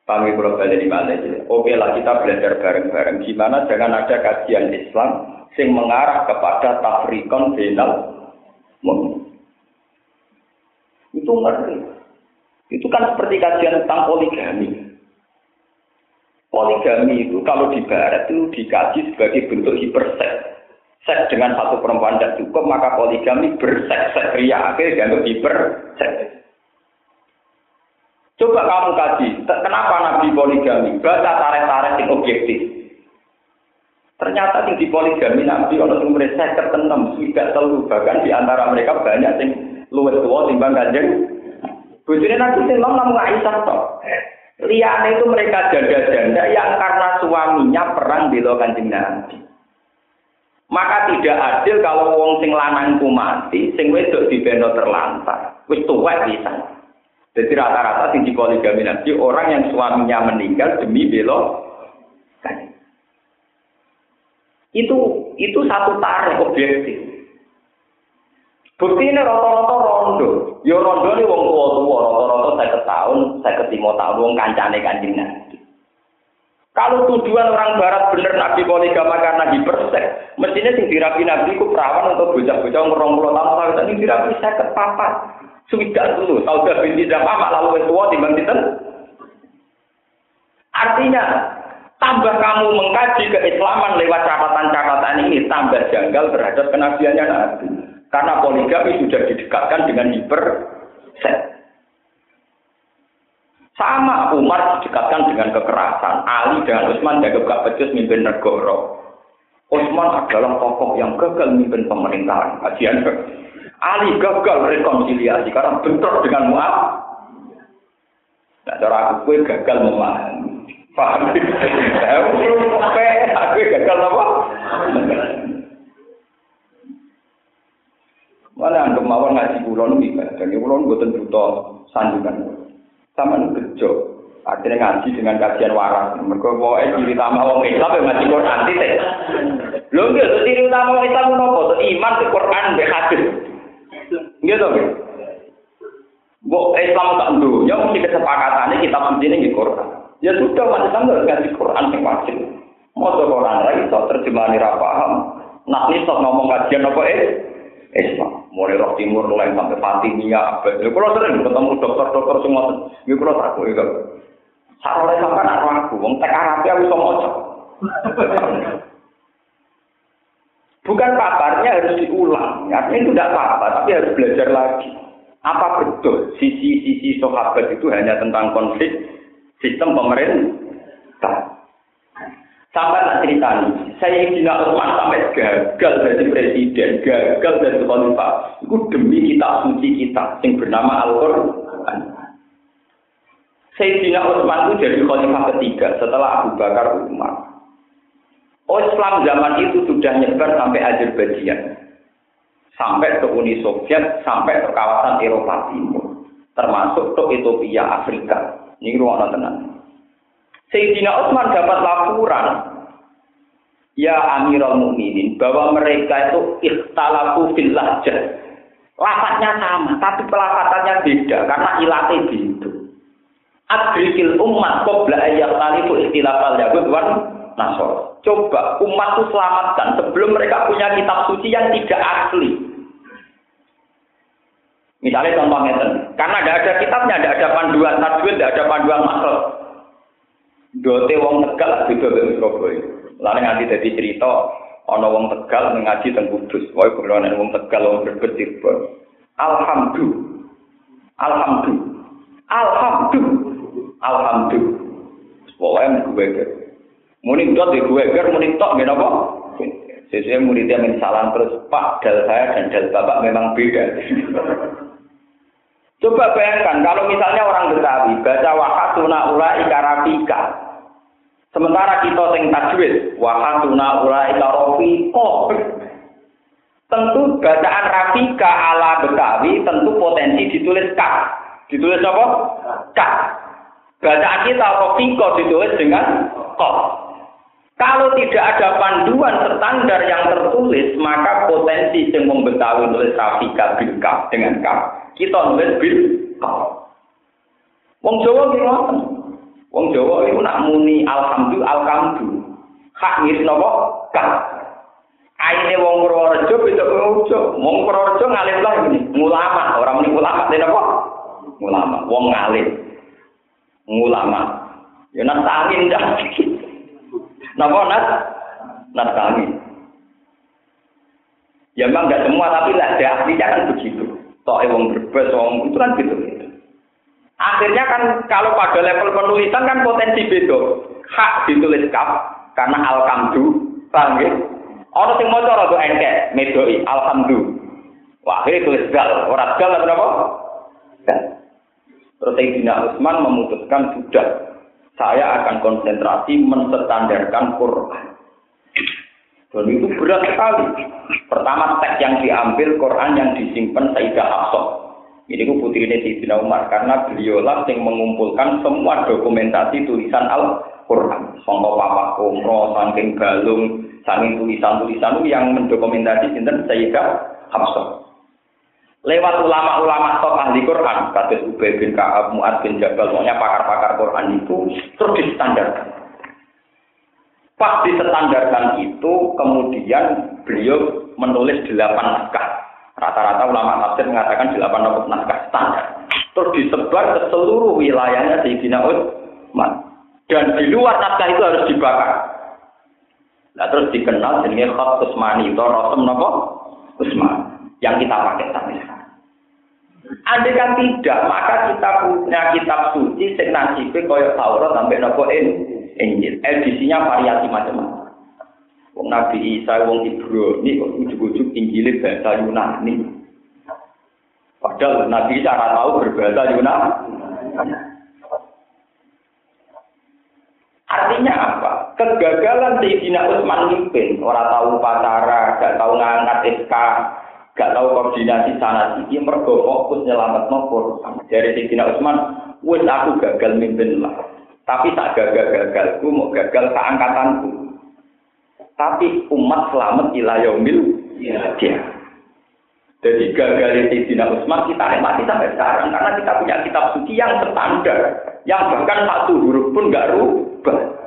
kami di mana aja. Oke lah kita belajar bareng-bareng. Gimana jangan ada kajian Islam yang mengarah kepada tafrikon final Itu ngerti. Itu kan seperti kajian tentang poligami. Poligami itu kalau di barat itu dikaji sebagai bentuk hiperseks. Seks dengan satu perempuan tidak cukup, maka poligami berseks, seks ria, akhirnya dianggap hiperseks. Coba kamu kaji, poligami? Baca tarik-tarik yang objektif. Ternyata di poligami Nabi orang sumber saya ketenem tidak selalu bahkan di antara mereka banyak yang luwes tua timbang kanjeng. Bujurnya Nabi sing namun Aisyah toh. Liane itu mereka janda-janda yang karena suaminya perang di kanjeng Nabi. Maka tidak adil kalau wong sing lanangku mati, sing wedok dibendo terlantar. Wis tuwek bisa. Jadi rata-rata sing poligami Nabi orang yang suaminya meninggal demi belo itu itu satu tarik objektif. Bukti ini rata-rata rondo. Ya rondo ini wong tua tua rata-rata saya tahun, saya ketemu tahun wong kancane kanjeng nabi. Kalau tujuan orang barat bener nabi poligama karena hipersek, mestinya sing dirapi nabi ku perawan untuk bocah-bocah ngurung puluh tahun tadi dirapi saya kepapat. Sudah dulu, gak binti apa lalu tua timbang Artinya tambah kamu mengkaji keislaman lewat catatan-catatan ini tambah janggal terhadap kenabiannya Nabi. Karena poligami sudah didekatkan dengan hiper set. Sama Umar didekatkan dengan kekerasan. Ali dan Utsman jaga gak becus mimpin negara. Utsman adalah tokoh yang gagal mimpin pemerintahan. Kajian Ali gagal rekonsiliasi karena bentrok dengan Mu'ab. Nah, cara aku gagal memahami. Paham? Aku gagal apa? Mana anggap mawon ngaji kulon nih, dan kulon buatan buta sandungan. Sama kerja. Akhirnya ngaji dengan kajian waras. Mereka mau eh ciri utama orang Islam yang ngaji Quran sih. Lo enggak, ciri utama orang Islam nopo? Iman ke Quran be. Gitu kan? Bu Islam tak dulu, ya mesti kesepakatannya kita mesti ini Quran. Ya sudah, masih sama ngaji Quran yang wajib. Mau Quran lagi, terjemahan ini paham. Nah, ini ngomong kajian apa eh? Islam. Mulai roh timur, mulai sampai Fatimiyah. Ya kalau sering ketemu dokter-dokter semua, ya kalau aku ya. Sarole sampai nak aku, wong tek Arab ya bisa moco. Bukan paparnya harus diulang, artinya itu tidak apa-apa, tapi harus belajar lagi. Apa betul sisi-sisi sahabat itu hanya tentang konflik sistem pemerintah? Sampai tak cerita saya ingin Utsman sampai gagal jadi presiden, gagal jadi khalifah. Itu demi kita suci kita yang bernama Al-Quran. Sayyidina Utsman itu jadi khalifah ketiga setelah Abu Bakar Umar. Oh, Islam zaman itu sudah nyebar sampai Azerbaijan, sampai ke Uni Soviet, sampai ke kawasan Eropa Timur, termasuk ke Ethiopia, Afrika. Ini ruang tenang. Sayyidina Utsman dapat laporan ya Amirul Mukminin bahwa mereka itu ikhtalafu fil lahjah. Sama, tapi pelafatannya beda karena ilatnya itu. Adrikil umat qabla ayat talifu ikhtilafal yahud nasor. Coba umat itu selamatkan sebelum mereka punya kitab suci yang tidak asli. Misalnya contohnya, karena tidak ada kitabnya, tidak ada panduan tajwid, tidak ada panduan maksud. Dote wong Tegal beda dengan Surabaya. Lalu nganti dadi cerita ana wong Tegal ngaji teng Kudus. Wae kulo wong Tegal wong berbet Alhamdulillah. Alhamdulillah. Alhamdulillah. Alhamdulillah. Pokoknya gue. Muni dot di gue ger, muni tok gak apa? Sesuai muridnya min salam terus Pak dal saya dan dal bapak memang beda. *laughs* Coba bayangkan kalau misalnya orang Betawi baca wahasuna ula ikarafika. Sementara kita sing tajwid wahasuna ula ikarafika. Tentu bacaan Rafika ala Betawi tentu potensi ditulis K. Ditulis apa? K. Bacaan kita Rafika ditulis dengan K. Kalau tidak ada panduan standar yang tertulis, maka potensi yang membetawi nulis Rafika bil dengan kaf, kita nulis bil. Wong Jawa gimana? Wong Jawa itu nak muni alhamdulillah alhamdu. Hak ngiris nopo kaf. Aine wong Purworejo beda Purworejo. Wong Purworejo ngalim lah ini, ulama, orang muni ulama dene apa? Ulama, wong ngalim. Ulama. Ya nak angin dah. Napa nas? Nas kami. Ya memang tidak semua tapi lah aslinya kan begitu. Toh wong berbes, wong itu kan gitu. Akhirnya kan kalau pada level penulisan kan potensi beda. Hak ditulis kaf karena alkamdu, ya? Orang sing maca rada engkek, medoi alhamdulillah. Wah, akhirnya tulis gal, ora gal apa? Terus Sayyidina Utsman memutuskan sudah saya akan konsentrasi menstandarkan Quran. Dan itu berat sekali. Pertama teks yang diambil Quran yang disimpan Sayyidah Hafsah. Ini ku putri ini Sayyidina Umar karena beliaulah yang mengumpulkan semua dokumentasi tulisan Al-Quran. Songkok papa umroh, saking galung, saking tulisan-tulisan yang mendokumentasi sinten Sayyidah Hafsah lewat ulama-ulama top ahli Quran, kata Ubay bin Ka'ab, Mu'ad bin Jabal, pokoknya pakar-pakar Quran itu terus distandarkan. Pas distandarkan itu, kemudian beliau menulis delapan naskah. Rata-rata ulama tafsir mengatakan delapan naskah standar. Terus disebar ke seluruh wilayahnya Sayyidina Utsman. Dan di luar naskah itu harus dibakar. Nah, terus dikenal jenenge Khat Utsmani, itu Rasul napa? Utsman yang kita pakai sampai sekarang. Andai kan tidak, maka kita punya kitab suci sing nasibe kaya Taurat sampai nopo Injil. Edisinya variasi macam-macam. Wong Nabi Isa, wong Ibrani kok ujug-ujug Injil bahasa Yunani. Padahal Nabi Isa ora tahu berbahasa Yunani. Artinya apa? Kegagalan Sayyidina Utsman mimpin, orang tahu pacara, gak tahu ngangkat SK, gak tahu koordinasi sana sini mergo fokus nyelamat nopor dari Sayyidina Utsman wes aku gagal mimpin lah. Tapi tak gagal gagalku mau gagal keangkatanku. Tapi umat selamat ilayomil ya jadi gagal Sayyidina Utsman kita nikmati sampai sekarang. Karena kita punya kitab suci yang standar. Yang bahkan satu huruf pun gak rubah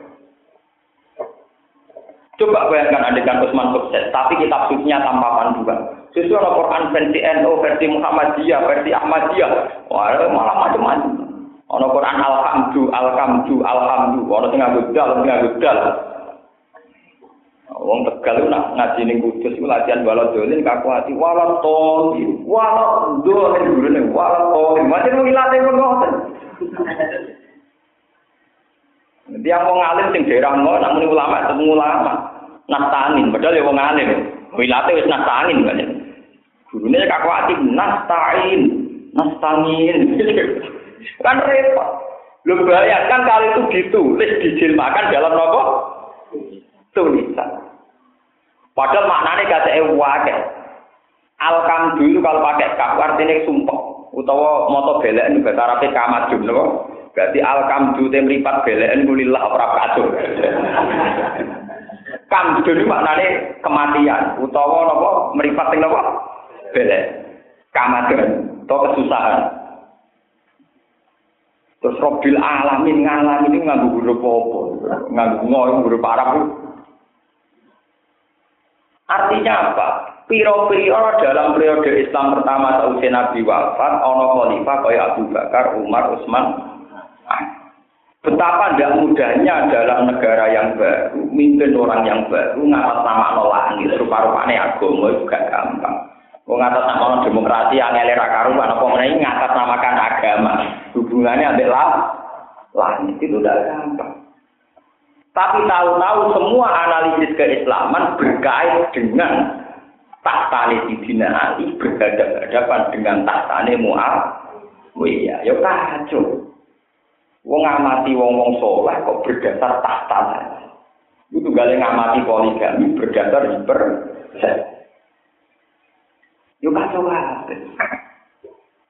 Coba bayangkan adegan Utsman sukses, tapi kitab sucinya tanpa panduan. Sesuai ada Quran versi NU, versi Muhammadiyah, versi Ahmadiyah. Wah, malah macam-macam. Ono Quran alhamdu, alhamdu, alhamdu. Ono sing nganggo dal, sing nganggo. Wong Tegal itu nak ngaji ning Kudus iku latihan balon dolin kaku ati walau toli, walau dolin gurune walau toli. Macam mau ilate pun ngoten. Dia mau ngalim sing daerah ngono, nak ulama ketemu ulama. Nastanin, padahal ya wong alim. Wilate wis nastanin kan. Gurune kakwati nastain, nastangin. *laughs* kan repot. Lu bayangkan kalau itu ditulis dijilmakan dalam nopo tulisan. Padahal maknanya kata ewake. Alkam dulu kalau pakai kaf artinya sumpah. Utawa moto belen bahasa Arab kamadun nopo. Berarti alkam dulu temripat belen kulillah ora kacau. *laughs* Kam dulu maknanya kematian. Utawa nopo meripat nopo belek kamadan atau kesusahan. Terus robil alamin ngalamin ini nganggu huruf apa nganggu ngoy huruf Arab artinya apa? Piro-piro dalam periode Islam pertama sausai Nabi wafat ono khalifah kaya Abu Bakar Umar Utsman Betapa tidak mudahnya dalam negara yang baru, mimpin orang yang baru, ngatas nama langit, rupa-rupanya agama juga gampang. Wong ngatas nama demokrasi yang elera karuan apa meneh ngatas namakan agama. Hubungannya ambek lah langit itu udah gampang. Tapi tahu-tahu semua analisis keislaman berkait dengan tahta Sidina Ali berhadapan dengan tahtane Muawiyah. Ya kacau. Wong ngamati wong-wong soleh kok berdasar tahta. Itu gale ngamati poligami berdasar hiper Yo kacau.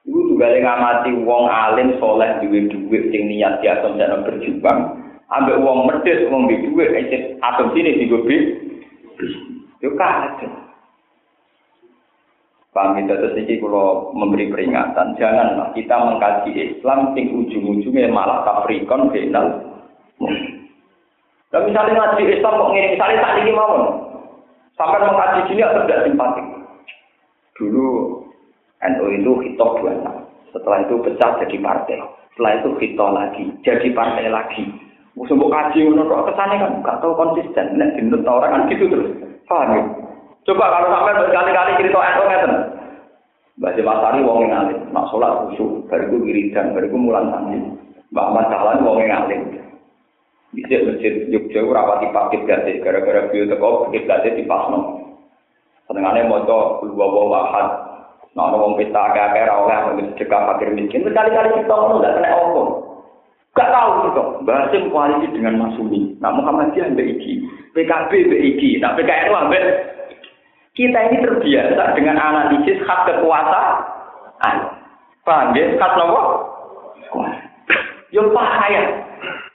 Iku juga ngamati wong alim soleh duwe duit sing niat biasa jangan berjuang. ambek wong medhit wong di dhuwit isih asumsine digo Yo kacau. Paham itu terus ini kalau memberi peringatan, janganlah kita mengkaji Islam sing ujung-ujungnya malah kafrikon final. Dan misalnya ngaji Islam kok ngene, misalnya tak ini mau, sampai mengkaji sini atau tidak simpatik. Dulu NU itu hitop dua setelah itu pecah jadi partai, setelah itu hitop lagi, jadi partai lagi. Musuh kaji menurut kesannya kan nggak tahu konsisten, dinut orang kan gitu terus, paham ya? Coba kalau sampai berkali-kali cerita NU ngeten. Mbak Masari wong yang alim, nak sholat khusyuk, bariku wiridan, bariku mulan sanji. Mbak Ahmad Dahlan wong yang alim. Bisa masjid Jogja rapati pakit gade, gara-gara beliau teko pakit gade di pasno. Senengannya moto dua bawa wahad, nah wong pesta agak-agak rawleh, ambil sedekah fakir miskin. Berkali-kali kita ngomong nggak kena omong. Gak tahu gitu. Basim koalisi dengan Masumi. Nah Muhammadiyah mbak Iki, PKB mbak Iki, nah PKN mbak kita ini terbiasa dengan analisis hak kekuasaan. Paham ya? Hak apa? Yang bahaya.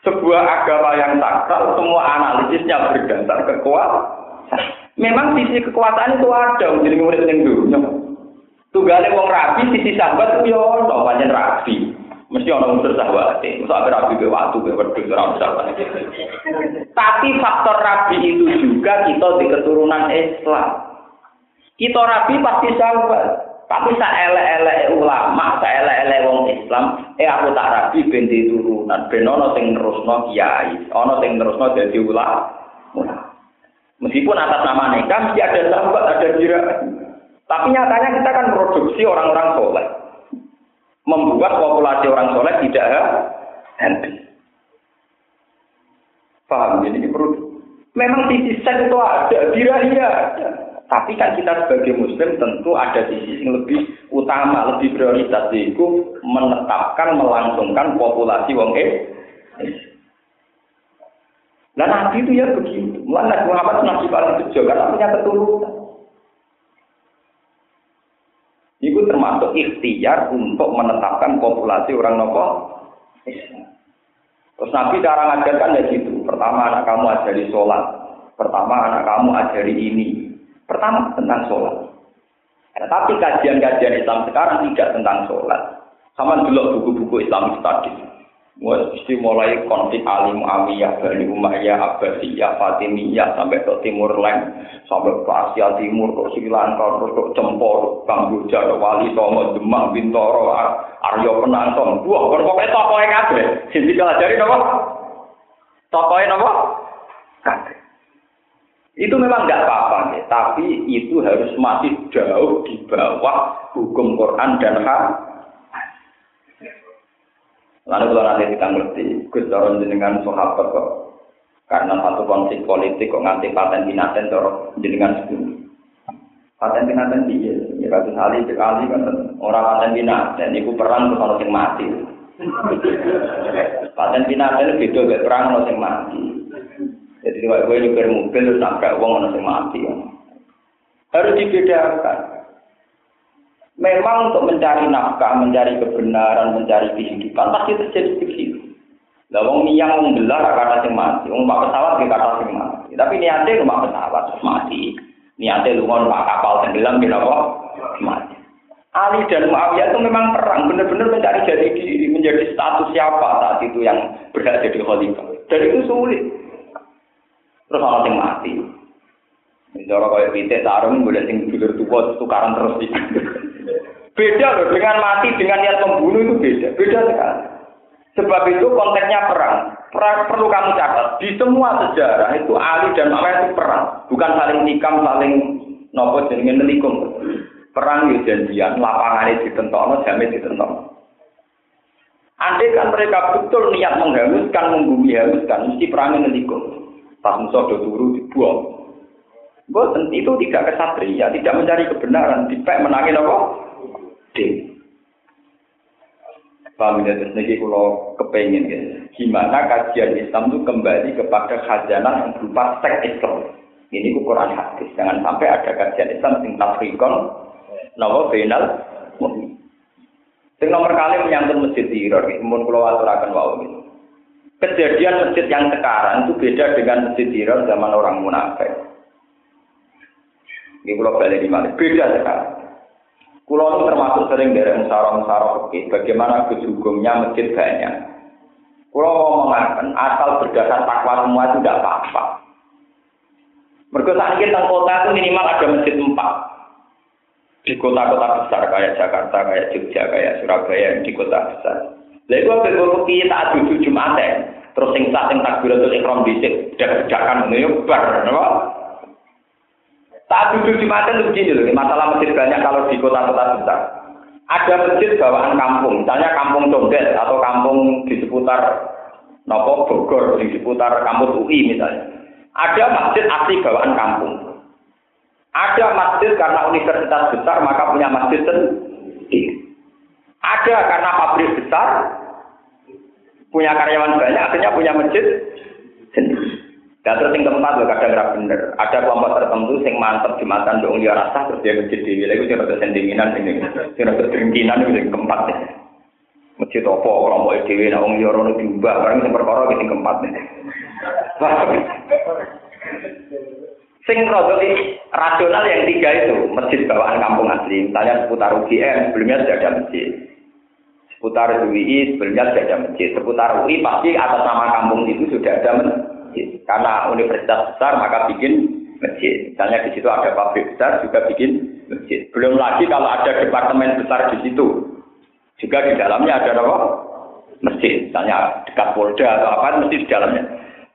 Sebuah agama yang sakral, semua analisisnya berdasar kekuasaan. Memang sisi kekuasaan itu ada, jadi murid yang dulu. Tunggalnya wong rapi, sisi sahabat itu ya rapi. Mesti orang unsur sahabat, mesti ada rapi ke waktu, ke wedus, sahabat. Tapi faktor rapi itu juga kita di keturunan Islam. Kita rabi pasti sahabat. Tapi saelek-elek ulama, saelek-elek wong Islam, eh aku tak rabi ben turunan, ben ana sing nerusno kiai, ana sing nerusno dadi ulama. Meskipun atas nama nikah mesti ada sahabat, ada jira. Tapi nyatanya kita kan produksi orang-orang soleh. Membuat populasi orang soleh tidak habis. Paham? Jadi ini perlu. Memang sisi itu ada, dirahia ada. Tapi kan kita sebagai muslim tentu ada sisi yang lebih utama, lebih prioritas yaitu menetapkan, melangsungkan populasi wong eh. Nah Nabi itu ya begitu. Mulai Muhammad Nabi paling bejo karena punya keturunan. Itu termasuk ikhtiar untuk menetapkan populasi orang nopo Terus Nabi cara ngajarkan ya gitu. Pertama anak kamu ajari sholat. Pertama anak kamu ajari ini. Pertama tentang sholat. Nah, tapi kajian-kajian Islam sekarang tidak tentang sholat. Sama dulu buku-buku Islam tadi. Mesti mulai konflik Ali Muawiyah, Bani Umayyah, Abbasiyah, Fatimiyah, sampai ke Timur Leng, sampai ke Asia Timur, ke Sri Lanka, ke Cempor, Kamboja, ke Wali Songo, Demak, Bintoro, Aryo Penantong. Wah, kan pokoknya tokohnya kabeh. Sing dipelajari napa? Tokohnya napa? Kabeh. Itu memang nggak apa-apa, ya. tapi itu harus masih jauh di bawah hukum Quran dan hak. Lalu kalau nanti kita ngerti, Gus Doron jenengan sahabat kok. Karena satu konflik politik kok nganti paten binaten dorong jenengan sebelum. Paten binaten dia, ya kasus Ali sekali kan orang paten binaten, itu perang kalau mati. *laughs* Paten binaten beda perang kalau mati. Jadi kalau gue nyupir mobil terus nabrak uang orang mati. Harus dibedakan. Memang untuk mencari nafkah, mencari kebenaran, mencari kehidupan pasti terjadi begitu. Lah wong niyang wong belar kata sing mati, wong pak pesawat ke kata sing mati. Tapi niatnya rumah pesawat terus mati. Niatnya lungon pak kapal tenggelam kira apa? Mati. Ali dan Muawiyah itu memang perang, benar-benar mencari jadi menjadi status siapa saat itu yang berhak jadi khalifah. Dan itu sulit. Terus orang sing mati. Cara kayak pitik sarung boleh sing dulur tua tukaran terus iki. Beda loh dengan mati dengan niat membunuh itu beda, beda sekali. Sebab itu konteksnya perang. Perang perlu kamu catat. Di semua sejarah itu Ali dan Muawiyah itu perang, bukan saling nikam, saling nopo jenenge nelikum. Perang yo janjian, lapangane ditentokno, jame ditentokno. Andai kan mereka betul niat menghanguskan, membumi hanguskan, mesti perangnya nelikum. Pas musuh do turu dibuang. Boten itu tidak kesatria, tidak mencari kebenaran, dipek menangin apa? Ding. Paham ya, terus niki kalau kepengen ya. Gimana kajian Islam itu kembali kepada khazanah yang berupa seks Islam. Ini ukuran hadis. Jangan sampai ada kajian Islam yang tafrikon, nawa final, Sing nomor kali menyangkut masjid Tiror, mun kula aturaken wau gitu. Kejadian masjid yang sekarang itu beda dengan masjid Hira zaman orang munafik. Ini kalau balik di mana? Beda sekarang. Kulo termasuk sering dari musara-musara oke. Bagaimana kejugumnya masjid banyak. Kulo ngomongkan asal berdasar takwa semua itu tidak apa-apa. Saat ini kota itu minimal ada masjid empat. Di kota-kota besar kayak Jakarta, kayak Jogja, kayak Surabaya, di kota besar. Lalu itu apa gue tak duduk Jumat terus sing sah sing takbiratul ikram dhisik, dak-dakan ngene bar, napa? Tak duduk Jumat itu begini loh, masalah masjid banyak kalau di kota-kota besar. Ada masjid bawaan kampung, misalnya kampung Condet atau kampung di seputar Nopo Bogor, di seputar kampus UI misalnya. Ada masjid asli bawaan kampung. Ada masjid karena universitas besar maka punya masjid sendiri. Ada karena pabrik besar punya karyawan banyak akhirnya punya masjid sendiri. Dan terus yang keempat juga kadang nggak bener. Ada kelompok tertentu yang mantep jumatan dong dia rasa terus dia masjid di wilayah itu rada sendinginan ini, rada dengkinan itu yang keempat nih. Masjid apa kelompok dewi nah wong liya rono diubah barang sing perkara sing keempat nih. Sing rada rasional yang tiga itu masjid bawaan kampung asli. Misalnya seputar UGM sebelumnya sudah ada masjid. Seputar UI sebelumnya sudah ada masjid. Seputar UI pasti atas nama kampung itu sudah ada masjid masjid. Karena universitas besar maka bikin masjid. Misalnya di situ ada pabrik besar juga bikin masjid. Belum lagi kalau ada departemen besar di situ. Juga di dalamnya ada apa? Masjid. Misalnya dekat Polda atau apa, mesti di dalamnya.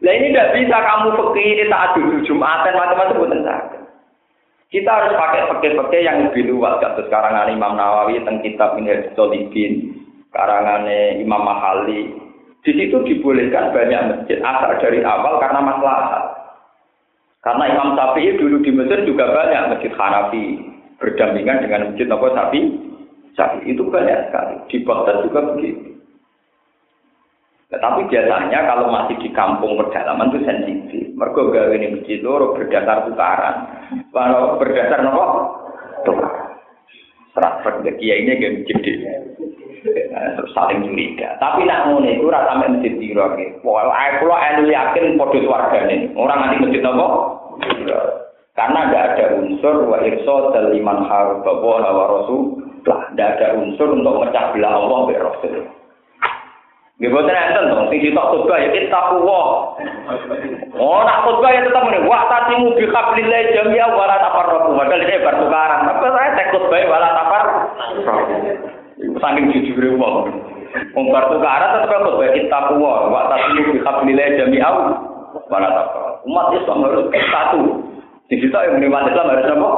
Nah ini tidak bisa kamu pergi ini tak dulu Jumatan macam-macam pun Kita harus pakai pakai-pakai yang lebih luas. Kasus karangan Imam Nawawi tentang kitab Minhaj Solihin, karangan Imam Mahali, di situ dibolehkan banyak masjid asal dari awal karena masalah. Karena Imam Syafi'i dulu di Mesir juga banyak masjid Hanafi berdampingan dengan masjid apa Syafi'i. Syafi'i itu banyak sekali. Di Baghdad juga begitu. Tetapi biasanya kalau masih di kampung pedalaman itu sensitif. Mereka gawe ini masjid loro berdasar tukaran. Kalau berdasar apa? Tukaran. Serat kiai ini gak masjid terus saling curiga. Tapi nak ngono iku ora sampe masjid piro iki. Pokoke kula elu yakin padha swargane. Ora nganti masjid apa? Karena tidak ada unsur wa irsa liman harba wa rasul. Lah, tidak ada unsur untuk mecah belah Allah be Rasul. Nggih boten enten to, sing ditok khotbah ya taqwa. Oh, nak khotbah ya tetap muni wa tatimu bi hablillah jami'a wa la tafarraqu. Padahal ini bertukaran. Tapi saya tek khotbah wa la tafarraqu. Saking jujur wong. Wong bar tukaran tetep kok bae takwa, wa tasmu bi hablillah jami'au. Wala takwa. Umat Islam harus satu. Di situ yang menerima Islam harus apa?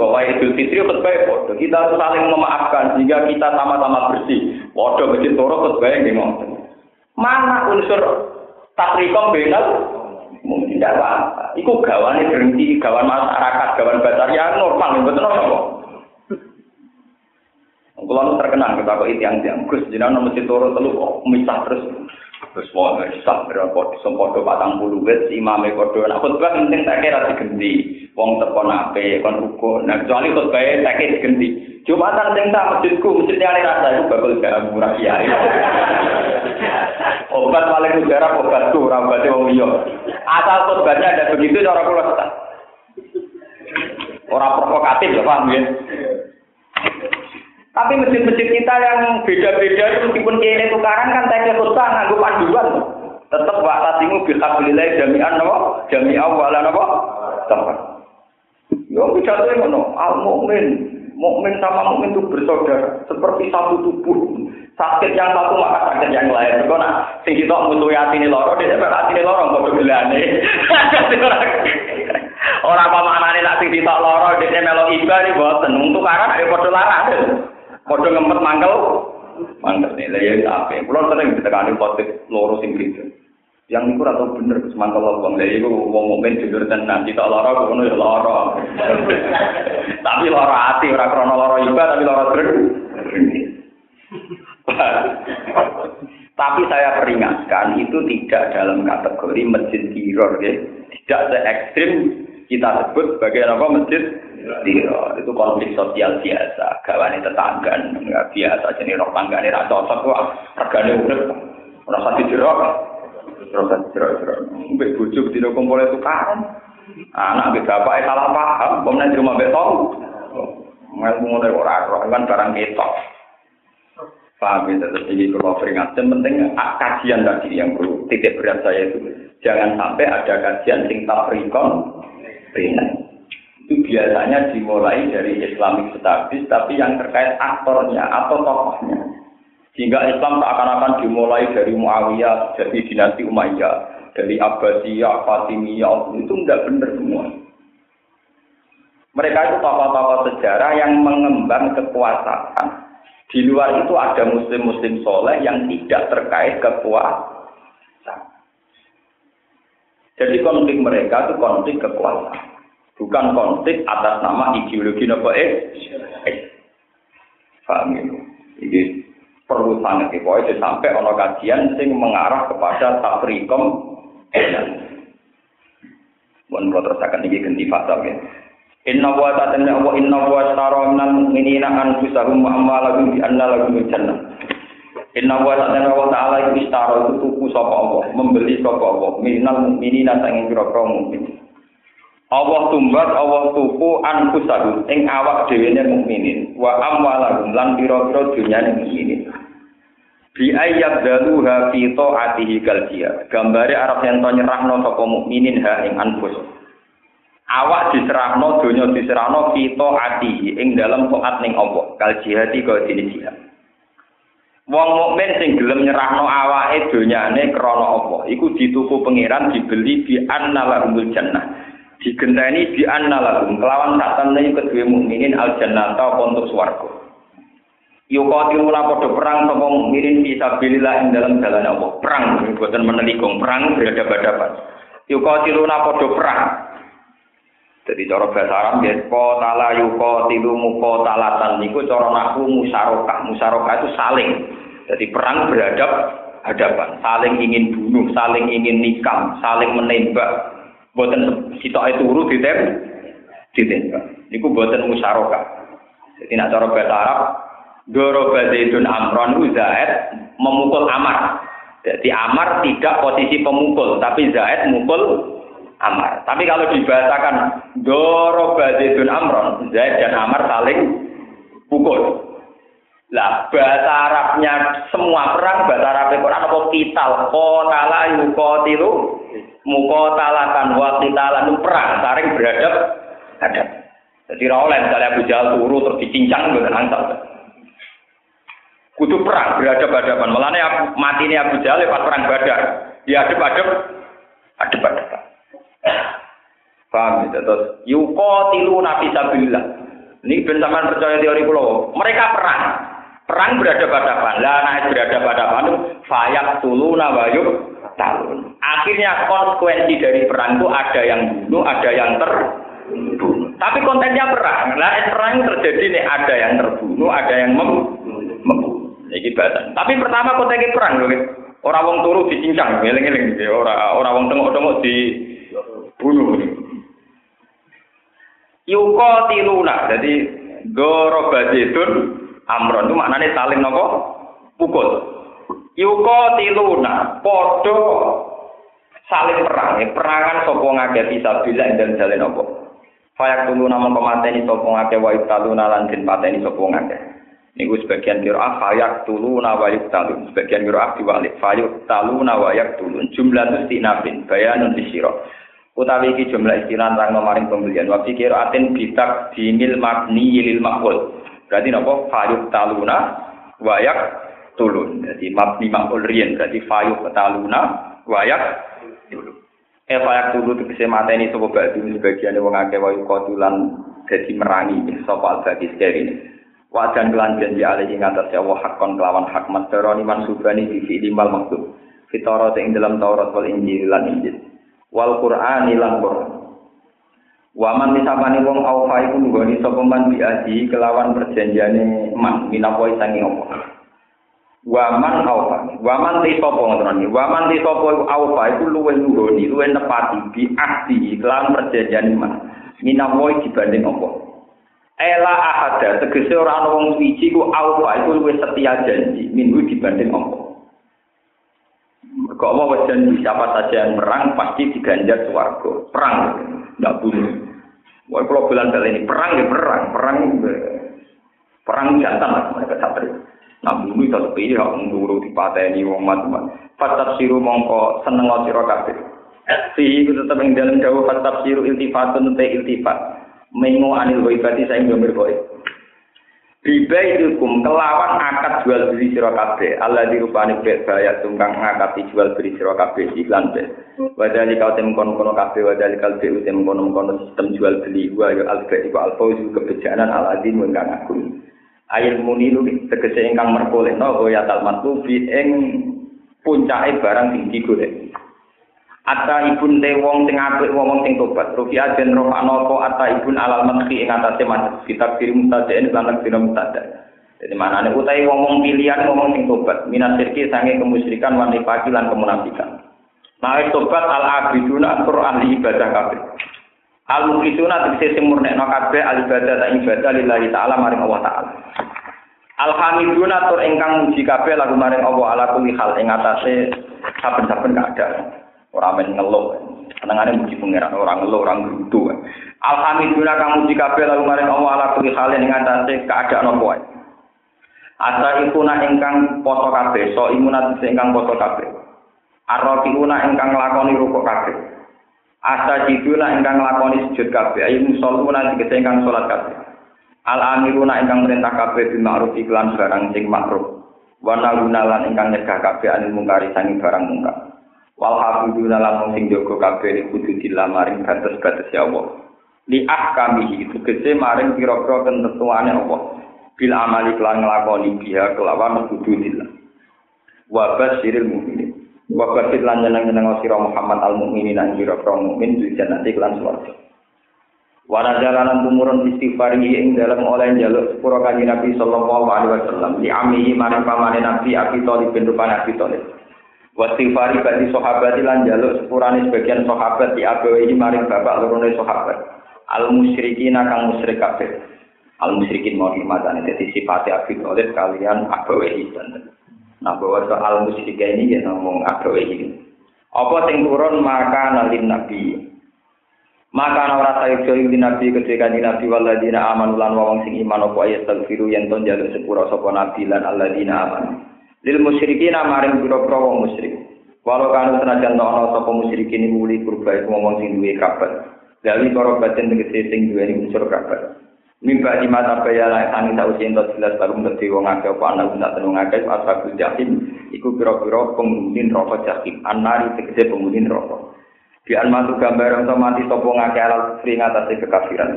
Bahwa Idul Fitri khutbah foto. Kita harus saling memaafkan sehingga kita sama-sama bersih. Waduh masjid toro khutbah yang ngomong. Mana unsur takrikom benal? Mungkin tidak apa-apa. Iku gawane berhenti, gawan masyarakat, gawan batar ya normal, betul apa? Kalau terkenal kita kok itu yang yang Gus jenengan nomor turu telu kok misah terus. Terus mau misah berapa sempodo patang puluh. Wes imame kodo nah khutbah penting tak kira diganti wong tekon ape kon ruko nah kecuali khutbah tak kira diganti Jumatan sing tak masjidku masjidnya ali rasa itu bakal gak murah kiai obat paling udara obatku ora obate wong liya. Asal khutbahnya ada begitu cara kula ora provokatif ya paham ya tapi masjid-masjid kita yang beda-beda itu meskipun kiai tukaran kan tanya khutbah nganggo panduan. Tetap wa tasimu bil hablillah jami'an napa? Jami'a wa la napa? Tempat. Yo bicara ngono, al mukmin, mukmin sama mukmin itu bersaudara, seperti satu tubuh. Sakit yang satu maka sakit yang lain. Kok nak sing kita musuhi atine loro, dia sampe atine loro padha gelane. *laughs* Ora apa maknane nak sing ditok loro, dia melok iba nih boten. Untuk arah ayo padha larang. Padha ngempet mangkel. Mangkel nih, lah ya apa? Kulo sering ditekani potik loro sing gitu. Yang niku ora bener semangkel wong lha iku wong mukmin jujur tenan kita lara ngono ya lara. *laughs* tapi lara ati ora krana lara iba tapi lara dreng. *laughs* tapi saya peringatkan itu tidak dalam kategori masjid kiror ya. Tidak se ekstrim kita sebut sebagai apa masjid Tiro, itu konflik sosial biasa, gawane tetangga, nggak biasa, jadi roh tanggane ra cocok, wah, regane urip, Rasa dijerok. Rasa dijerok-jerok. Mbek bojo dina kumpul tukaran. Anak mbek bapak salah paham, pemenang di rumah beton. Mel ngono ora ora kan barang ketok. Paham ya, terus ini kalau peringatkan, penting kajian tadi yang perlu titik berat saya itu. Jangan sampai ada kajian sing tafrikon, Itu biasanya dimulai dari Islamic Studies, tapi yang terkait aktornya atau tokohnya. Sehingga Islam seakan-akan dimulai dari Muawiyah, jadi dinasti Umayyah, dari Abbasiyah, Fatimiyah, itu enggak benar semua. Mereka itu tokoh-tokoh sejarah yang mengembang kekuasaan. Di luar itu ada muslim-muslim soleh yang tidak terkait kekuasaan. Jadi konflik mereka itu konflik kekuasaan. Bukan konflik atas nama ideologi nopo eh. Paham ya? Ini perlu sangat pokoknya sampai ono kajian sing mengarah kepada tafrikom Mohon kalau terus akan ini ganti fasal ya. Inna wa ta'ala wa inna wa tara minal mu'minina anfusahum wa amwalahum bi anna lahum jannah. Inna wa ta'ala wa ta'ala istara itu tuku sapa Allah, membeli sapa Allah minal mu'minina sanging pira-pira mukmin. Allah tumbat Allah tuku anfusahum. Ing awak dhewe ne mukminin. Wa amwalahum lan pira-pira dunyane mukminin. Bi ayat daluha fi ta'atihi kal Gambare Arab yen to nyerahno sapa mukminin ha ing anfusahum awak diserahno donya diserahno kita ati ing dalam taat ning Allah. Jihadi kaya dene jihad. Wong mukmin sing gelem nyerahno awake donyane krana apa iku dituku pangeran dibeli bi annalahumul jannah digenteni bi annalahum kelawan sak temene kedue mukminin al jannah ta untuk swarga Yukotiluna podo perang sapa mukminin sabilillah ing dalam jalan Allah. Perang boten menelikung perang berhadapan-hadapan Yukotiluna podo perang. Jadi cara bahasa Arab ya kotala yuko tilu muko talatan niku cara naku musarokah. Musarokah itu saling. Jadi perang beradab hadapan, saling ingin bunuh, saling ingin nikam, saling menembak. Buatan sitok itu urut ditem, ditembak. Niku buatan musarokah. Jadi nak cara bahasa Arab, Doro Zaidun Amron Zaid memukul Amar. Jadi Amar tidak posisi pemukul, tapi Zaid mukul Amar. Tapi kalau dibahasakan Doro Zaidun Amron, Zaid dan Amar saling pukul. Lah bahasa Arabnya semua perang bahasa Arab Quran apa kital qatala yuqatilu muqatalatan wa qitalan perang saling beradab hadap. Jadi ra oleh misalnya Abu Jahal turu terus dicincang mboten angsal. Kudu perang beradab-hadapan. Mulane mati ini Abu Jahal pas perang Badar. Dia adep-adep adep-adep. Paham ya? Terus tilu nabi sabilillah. Ini ben percaya teori pulau. Mereka perang. Perang berada pada Lah naik berada pada itu fayak tulu nawayuk talun. Akhirnya konsekuensi dari perang itu ada yang bunuh, ada yang terbunuh. Tapi kontennya perang. Lah perang terjadi nih ada yang terbunuh, ada yang membunuh. Ini. Tapi pertama kontennya perang loh. Orang wong turu dicincang, ngeling-ngeling gitu. Orang orang wong tengok-tengok di bunuh. Yuko tiluna, jadi goro baditun amron. Itu maknanya saling nopo? Pukul. Yuko tiluna, podo saling perang, ya, perangan sopo ngake bisa bila dan jalan nopo. Fayak tulu nama pemateni sopo ngake wa taluna lan den pateni sopo ngake. Niku sebagian kira fayak tuluna wa talun, sebagian kira diwalik. Fayak taluna wa tulun. Jumlah itu sinabin, bayanun disiro utawi iki jumlah istilah rang maring pembelian. Wa kira aten bitak dinil mabni berarti napa? Fayuk taluna wayak tulun jadi mabni maqul riyen berarti fayuk taluna wayak tulun eh fayak tulun tegese mateni sapa badu sebagian wong akeh wayu kotulan dadi merangi sapa al-badi ini. Wajan kelan janji alih ing atas Allah hakon kelawan hak masteroni mansubani fi fi'li mal maktub fitara dalam Taurat wal Injil lan Injil. Wal Qur'an lan Qur'an. Waman disapani wong aufa iku nggoni sapa man biaji kelawan perjanjiane man minawa sangi apa. Waman aufa. Waman ti sapa ngoten Waman ti sapa aufa iku luwih nggoni, luwih nepati biaji kelawan perjanjiane man minawa dibanding apa. Ela ahada tegese ora ana wong suci ku aufa iku luwih setia janji minggu dibanding apa. Kok Allah wajan siapa saja yang perang pasti diganjar swarga. Perang, tidak bunuh. Wah, kalau bilang kali ini perang ya perang, perang perang jantan lah mereka satria. Nah, bunuh itu sepi ya, nguru di pateni wong macam Fatab siru mongko seneng sira kabeh. Fihi itu tetap yang dalam jauh fatab siru iltifatun te iltifat. Mengo anil waibati saya ngambil boy. Bibaitukum kelawan akad jual beli sira kabeh. Allah dirupani bet bayar tungkang ngakati jual beli sira kabeh iklan be. Wadali kau tem kono kono kabeh wadali kau tem tem kono kono sistem jual beli wa yo alfa iku alfa itu kebijakan al adim ingkang agung. Ail munilu tegese ingkang merkolehno ya talmatu fi ing puncake barang sing digolek. Ata ibun te wong sing apik wong sing tobat. Rufi ajen roh anopo ata ibun alal madhi ing atase mas kitab kirim mutajain lan kirim mutada. Jadi mana nih utai wong pilihan ngomong sing tobat. Minat sirki sange kemusyrikan wanita lan kemunafikan. Nah tobat al abiduna atur ahli ibadah kabeh. Al muklisuna tegese sing murnekno kabeh al ibadah ta ibadah lillahi taala maring Allah taala. Alhamdulillah tur ingkang muji kabeh lagu maring Allah ala kulli hal ing atase saben-saben keadaan. Orang main ngeluh. Senengane muji pangeran, orang ngeluh, orang gerutu. Alhamdulillah kamu jika bela kemarin Allah ala kulli halin ing atase keadaan apa wae. Asa ikuna ingkang poso kabeh, so imunat ingkang poso kabeh. Arrofiuna ingkang lakoni rukuk kabeh. Asa jiduna ingkang lakoni sujud kabeh. Ayo musoluna dikete ingkang salat kabeh. Al amiruna ingkang merintah kabeh bima'ruf iklan barang sing makruf. Wa lan ingkang nyegah kabeh anil mungkari sangi barang mungkar. Wal hafiduna lan sing jaga kabeh kudu dilamaring batas-batas ya Allah. Li itu kese maring pira-pira ketentuane Allah. Bil amali kelan nglakoni biha kelawan kudu dillah wa basyiril mukminin wa basyir lan nyeneng-nyeneng sira Muhammad al mukminin lan pira-pira mukmin di jannati kelan swarga. Wana jalanan tumurun istighfar ing dalam oleh jaluk sepura kanji Nabi Sallallahu Alaihi Wasallam. Di amihi maring pamane Nabi Abi Thalib bin Rupan Abi Thalib Wasifari bagi sahabat lan jaluk sepurane sebagian sahabat di abawi maring bapak lorone sahabat. Al musyrikin kang musyrik kabeh. Al musyrikin mau dimatane dadi sifate Abi Thalib kalian abawi Nah bahwa soal musyrik ini ya ngomong abawi Apa sing turun maka nalin nabi. Maka ora joyo di nabi ketika di nabi waladina aman lan wong sing iman apa ayat tagfiru yen ton jaluk sepura sapa nabi lan alladzina aman. Lil musyrikin maring pira-pira wong musyrik. Walau kanu senajan ana sapa musyrikin iku muli kurba iku wong sing duwe kabar dari para batin tegese sing duwe unsur kabar mimba di mata kaya lan ani tau sing jelas baru dadi wong akeh apa ana guna tenung akeh asal jahim iku pira-pira penghuni rokok jahim. Anari tegese penghuni rokok di almatu gambar untuk mati sapa ngakeh alal kufri ngatasi kekafiran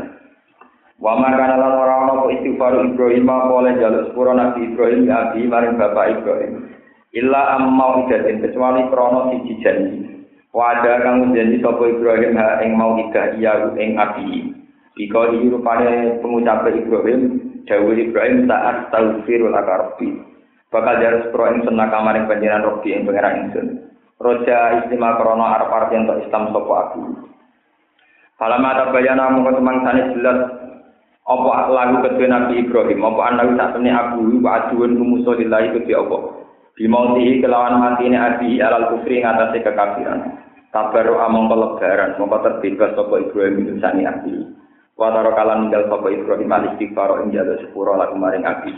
Wa makana lan ora ana apa istighfar Ibrahim oleh jaluk sepuro Nabi Ibrahim ya abi maring bapak Ibrahim. Illa ammau idatin kecuali krono siji janji. Wada kang janji sapa Ibrahim ha ing mau idah iya ing abi. Ika iki rupane pengucap Ibrahim dawuh Ibrahim saat taufirul akarbi. Bakal jaluk sepuro ing senaka kamaring panjenengan Robi ing pangeran ingsun. Roja istimewa krono arep-arep yen Islam sapa aku. Falamma tabayyana mongko semangsane jelas apa lagu kedua Nabi Ibrahim? Apa anak tak temui abu wa aduan kumuso lillahi kedua apa? Bimauti kelawan mati ini abi alal kufri ngatasi kekafiran. Tabaru among pelebaran mongko terbebas sopo Ibrahim itu sani abi. Wataro kalan ninggal sopo Ibrahim al istighfar ing jalo sepuro lagu maring abi.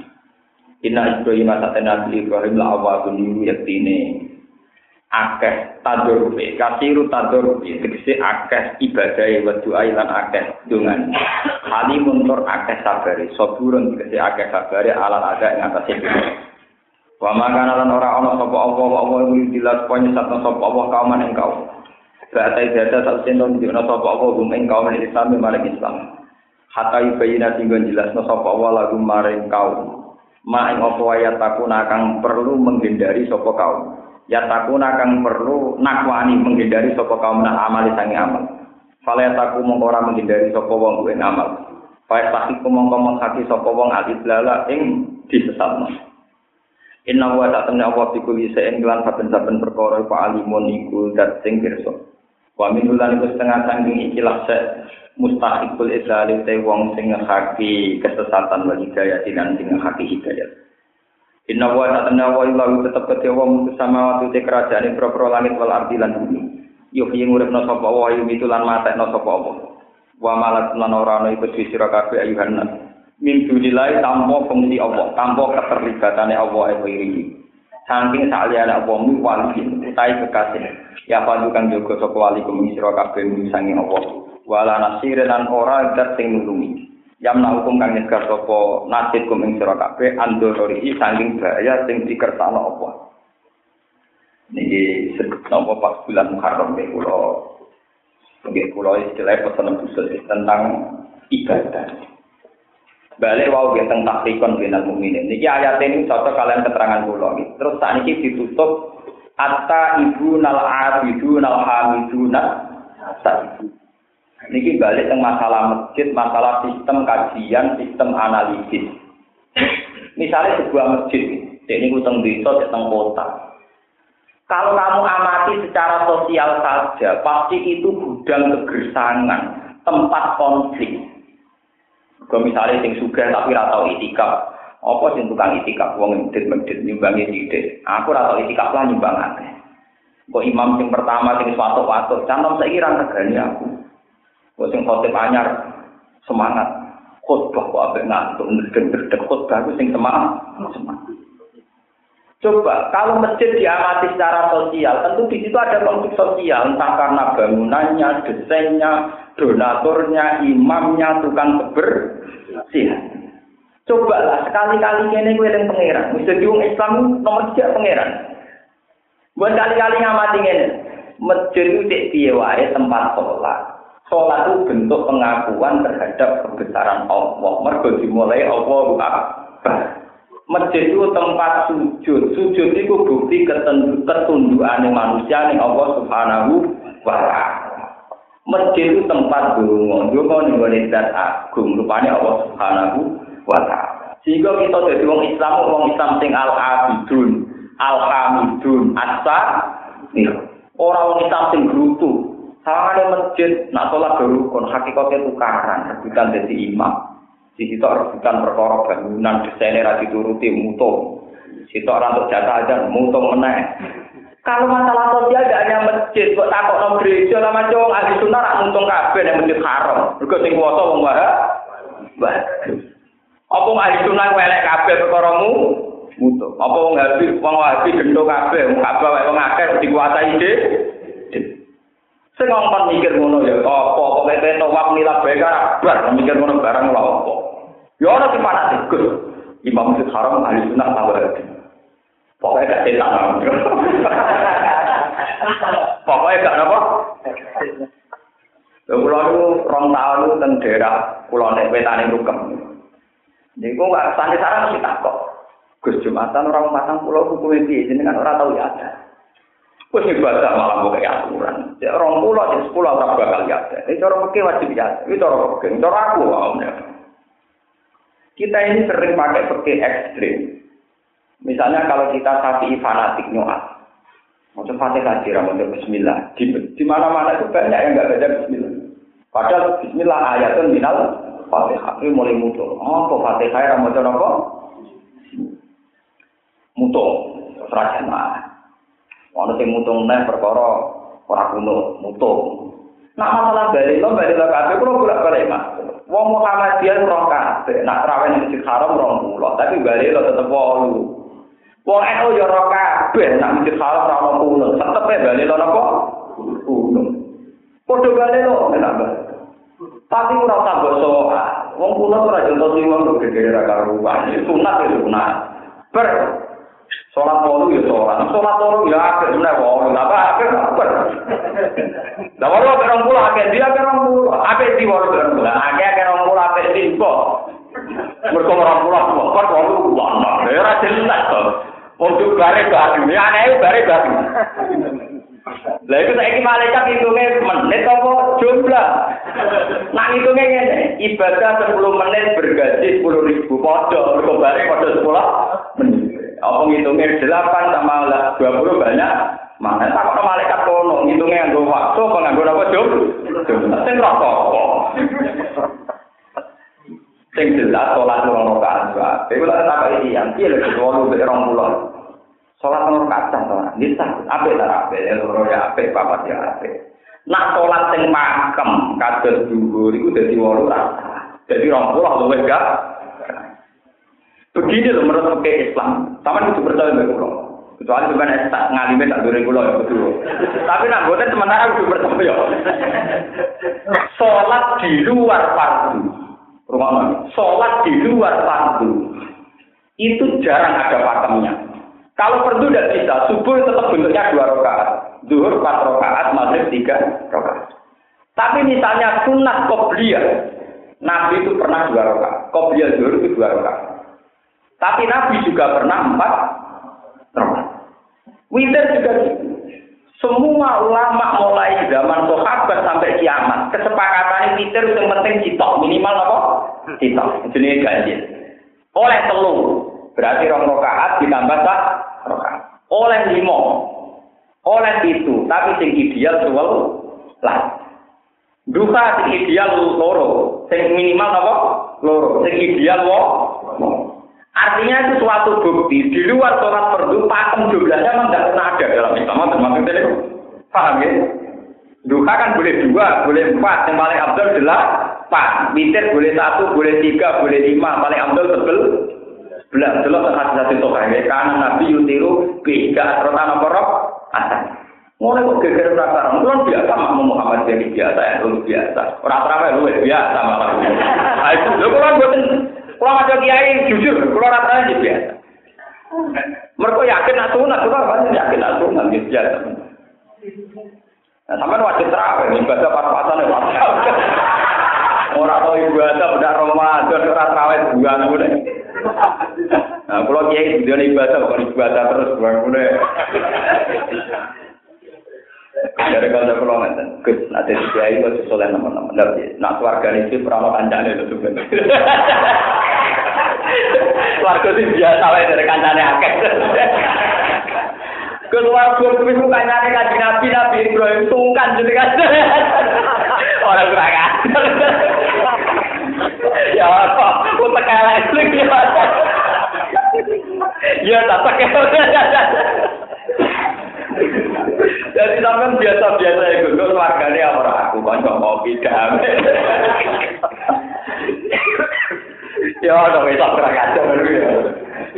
Inna Ibrahim asate Nabi Ibrahim la awalun niru yaktine akeh tadorufe kasiru tadorufe tegese akeh ibadah wa doa lan akeh dungan hali muntur akeh sabare saburun tegese akeh sabare alat ada ing atase wa makana lan ora ana sapa apa iki dilas ponya satu sapa apa kaum ing kaum. Bata ibadah tak sendo di ana sapa apa gum ing kaum Islam maring Islam. Hatta yubayina tinggal jelas no sapa apa lagu maring kaum. Ma ing apa ayat takuna kang perlu menghindari sapa kaum ya takuna kang perlu nakwani menghindari sapa kaum nak amal sangi amal. Fala ya taku mongko menghindari sapa wong kuwi amal. Fa tahi mongko menghati sapa wong aliblala ing disesatno. Inna wa ta temne apa iku bisa ing lan saben-saben perkara iku alimun iku dat sing pirsa. Wa iku setengah sangking ikilah se mustahikul islali te wong sing ngaki kesesatan wa hidayah dan sing ngaki hidayah Inna wa ta'ala wa illahu tetep kedhe wong sama waktu te kerajaan pro-pro langit wal ardi lan bumi. Yo piye nguripno sapa wa yu mitulan matekno sapa apa. Wa malak lan ora ana iku sira kabeh ayuhan nas. Min dunilai tanpa fungsi Allah, tanpa keterlibatane Allah e iki. Saking saliyane apa mu wali utai kekasih. Ya pandu kang jaga sapa wali kumi sira kabeh sange Allah. Wala nasir lan ora dat sing nulungi. Yamna hukum kang nyegah sapa nasib kum ing sira kabeh andorori saking bahaya sing dikersakno apa. Niki napa pas bulan Muharram nek kula nggih kula istilah pesen khusus tentang ibadah. Balik wau nggih tentang takrikon binal mukminin. Niki ayat ini cocok kalian keterangan kula nggih. Terus saat ini ditutup Atta ibu nal abidu nal hamidu nal Niki balik tentang masalah masjid, masalah sistem kajian, sistem analisis. Misalnya sebuah masjid, ini utang desa, tentang kota. Kalau kamu amati secara sosial saja, pasti itu gudang kegersangan, tempat konflik. Kalau misalnya sing suka tapi ratau itikaf, apa sing tukang itikaf wong medit medit nyumbangi sidik. Aku ratau itikaf lah nyumbang aneh. Kok imam sing pertama sing suatu waktu, cantom saya kira regani aku. Kok sing khotib anyar semangat. Khotbah kok abe ngantuk ngedek-ngedek khotbah ku sing semangat. Semangat. Coba kalau masjid diamati secara sosial, tentu di situ ada konflik sosial, entah karena bangunannya, desainnya, donaturnya, imamnya, tukang kebersihan. Coba lah sekali-kali ini gue yang pangeran. Mesti diung Islam nomor tiga pangeran. Buat kali-kali ngamati ini. Masjid itu cek tempat sholat. Sholat itu bentuk pengakuan terhadap kebesaran Allah. Mergo dimulai Allah Akbar. Masjid itu tempat sujud. Sujud itu bukti ketundukan manusia nih Allah Subhanahu wa taala. Masjid itu tempat dungo, dungo nih boleh dat agung. Rupanya Allah Subhanahu wa taala. Sehingga kita jadi orang Islam, orang Islam sing al abidun, al hamidun, asa, orang Islam sing gerutu, ada masjid, nak sholat berukun, hakikatnya tukaran, rebutan jadi imam. Di situ rebutan perkara bangunan, desainnya rasi turuti, mutung. Situ orang untuk jatah aja, mutung meneh. Kalau masalah sosial tidak hanya masjid, kok takut no gereja lama cowok ahli sunnah rak mutung kabeh yang masjid haram. Mergo sing kuwasa wong wae. Apa ahli sunnah welek kabeh perkara mu? Mutung. Apa wong habis wong wahabi gendho kabeh, wong kabeh wong akeh dikuasai dhewe. Sing ngomong mikir ngono ya apa pokoke tawaf nilai bae bar mikir ngono barang lha apa. Ya ora sing panas Gus. Imam Masjid Haram ahli sunnah tabar. Pokoke gak setan. Pokoke gak apa? Lha kula niku rong taun niku teng daerah kula nek wetane rukem. Niku gak santai sarang mesti takok. Gus Jumatan orang matang pulau hukumnya piye jenengan ora tau ya ada. Wes ibadah malah kayak aturan. Ya orang pulau, ya sepuluh tak bakal ya. Ini cara pakai wajib ya. Ini cara pakai, cara aku awalnya. Kita ini sering pakai pakai ekstrim. Misalnya kalau kita sapi fanatik nyoat, macam fatihah kira mau Bismillah. Di, di mana-mana itu banyak yang nggak baca Bismillah. Padahal Bismillah ayatun minal fatihah. Ini mulai mutu. Oh, kok fatihah yang mau apa? Mutu. Serajan mah. Ono sing mutung neh perkara ora kuno mutung. Nah masalah bali lo bali lo kabeh kulo bolak balik mas. Wong Muhammadiyah roh kabeh. Nak trawen ning Masjid Haram rong pulau, tapi bali lo tetep wolu. Wong NU ya roh kabeh nak Masjid Haram ono kuno. Tetep bali lo napa? Kuno. Padha bali lo kenapa? Tapi ora usah basa. Wong kuno ora jentos wong gede-gede ra karuan. Sunat ya sunat. Ber Sholat walu ya sholat, sholat walu ya akhir sebenarnya walu, apa akhir apa? Nah walu akhir orang pula akhir dia akhir orang pula, akhir di walu akhir pula, akhir akhir orang pula akhir di kok. Mereka orang pula kok walu mana? Ya rasa jelas kok. Untuk bare garing, ya aneh bare garing. Lah itu saiki malaikat hitungnya menit apa jumlah? Nah hitungnya ngene, ibadah 10 menit bergaji 10 ribu, podo, mergo bare podo 10 menit. Apa ngitungnya delapan sama dua puluh banyak? Mana tak kok malaikat kono ngitungnya nganggo waktu apa nganggo apa jum? Sing rokok. Sing jelas sholat rong rakaat wae. Kowe lek tak iki yang piye lek wolu mek rong puluh. Sholat rong rakaat ta. Nisa apik ta apik ya loro ya apik papat ya apik. Nak sholat sing makem kados dhuwur iku dadi wolu rakaat. Dadi rong puluh luwih gak. Begini loh menurut pakai Islam. Sama itu percaya dengan pulau. Kecuali bukan tak ngalime tak durung pulau ya betul. Tapi nak buatnya sementara itu percaya. Sholat di luar fardu. Rumah mana? Sholat di luar fardu itu jarang ada pakemnya. Kalau fardu tidak bisa, subuh tetap bentuknya dua rakaat, zuhur empat rakaat, maghrib tiga rakaat. Tapi misalnya sunnah kobliyah, Nabi itu pernah dua rakaat, kobliyah zuhur itu dua rakaat. Tapi Nabi juga pernah empat rakaat. Witir juga gitu. Semua ulama mulai zaman sahabat sampai kiamat, kesepakatan witir yang penting citok minimal apa? Citok. Jenis ganjil. Oleh telu, berarti rong rokaat ditambah sak rokaat. Oleh limo, oleh itu, tapi sing ideal suwel lah. Duka sing ideal loro, sing minimal apa? Loro, sing ideal wo. Artinya itu suatu bukti di luar sholat fardu pakem jumlahnya memang tidak pernah ada dalam Islam. Termasuk itu paham ya? Duha kan boleh dua, boleh empat. Yang paling abdul adalah empat. Witir boleh satu, boleh tiga, boleh lima. Paling abdul sebel belas. Jelas hati hati toka ya. Karena Nabi yutiru beda atau tanah porok atas. Mulai kok geger rasa orang kan biasa makmum Muhammad jadi biasa ya, lu biasa. Orang terawih lu biasa malah. *laughs* Nah itu, lu kan buatin kalau ada kiai jujur, kalau rata aja biasa. Mereka yakin nak sunat, kita kan yakin nak sunat gitu biasa. Nah, sampai wajib terawih, ibadah pas-pasan ya *laughs* Orang tahu ibadah benar Ramadan, orang terawih bulan udah. Nah, kalau kiai dia ibadah bukan ibadah terus bukan udah. Dari kalau kalau ngeten, Gus, nanti dia itu sesuai nama-nama. Nah, keluarga itu pernah kancane itu sebenarnya. *laughs* Keluarga itu biasa lah dari kancane akeh. *laughs* Keluarga itu itu kancane kaji nabi nabi Ibrahim sungkan jadi kan. *laughs* Orang kurang Ya apa? Aku tekan lagi. Ya tak pakai. Jadi sampean biasa-biasa ya gue keluargane ora aku kanca kopi damai. ya ada wis ora kacau ya.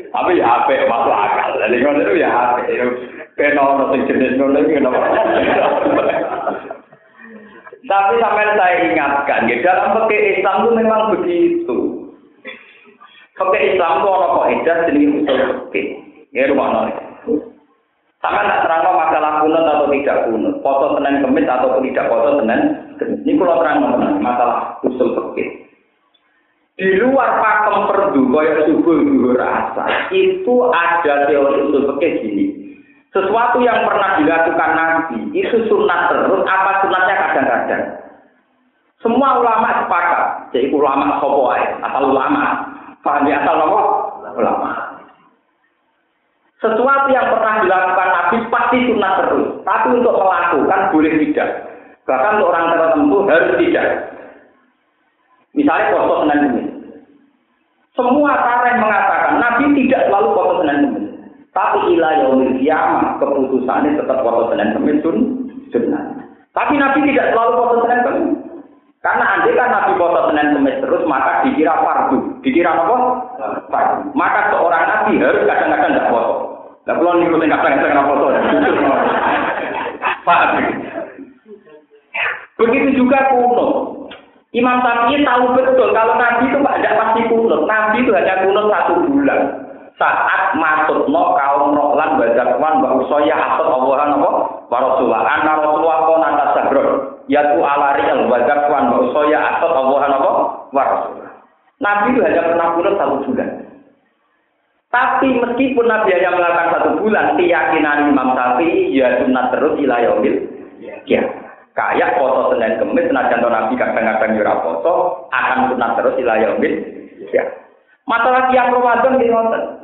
Tapi ya apik masuk akal. Jadi ngono itu ya apik. Ben ono sing jenis ngono iki kenapa? Tapi sampai saya ingatkan, ya, dalam pakai Islam itu memang begitu. Pakai Islam itu orang kok edah jenis usul pakai. Ya rumah nol. Sama tak terang tidak kunut, foto senen kemis atau tidak foto senen kemis. Ini kalau terang masalah usul fikih. Di luar pakem perdu, kaya subuh dulu rasa, itu ada teori usul fikih gini. Sesuatu yang pernah dilakukan Nabi, itu sunat terus, apa sunatnya kadang-kadang. Semua ulama sepakat, jadi ulama sopo asal ulama. Paham ya asal apa? Ulama. Sesuatu yang pernah dilakukan Nabi pasti sunnah terus. Tapi untuk melakukan boleh tidak. Bahkan untuk orang tertentu harus tidak. Misalnya foto Senin ini. Semua tarikh mengatakan Nabi tidak selalu foto Senin ini. Tapi ilah yaumil kiamah keputusannya tetap foto Senin Kemis sunnah. Tapi Nabi tidak selalu foto Kemis. Karena andai kan Nabi foto Senin Kemis terus maka dikira fardu. Dikira apa? Fardu. Maka seorang Nabi harus kadang-kadang tidak foto. Nah, kalau ngikutin kadang-kadang foto. Paham? Begitu juga kuno. Imam Syafi'i tahu betul kalau Nabi itu tidak pasti kunut. Nabi itu hanya kunut satu bulan. Saat masuk no kaum rohlan bajakwan mbak usoya atau Allah apa? Warasulah. Anak Rasulullah kau nata sabron. Yaitu alari al bajakwan mbak usoya atau Allah apa? Warasulah. Nabi itu hanya pernah kunut satu bulan. Tapi meskipun Nabi hanya melakukan satu bulan, keyakinan Imam Syafi'i ya sunat terus ilayomil. Ya. Kayak foto Senin Kemis, senajan Nabi kadang-kadang yura foto, akan sunat terus ilayomil. Ya. Masalah tiang Ramadan di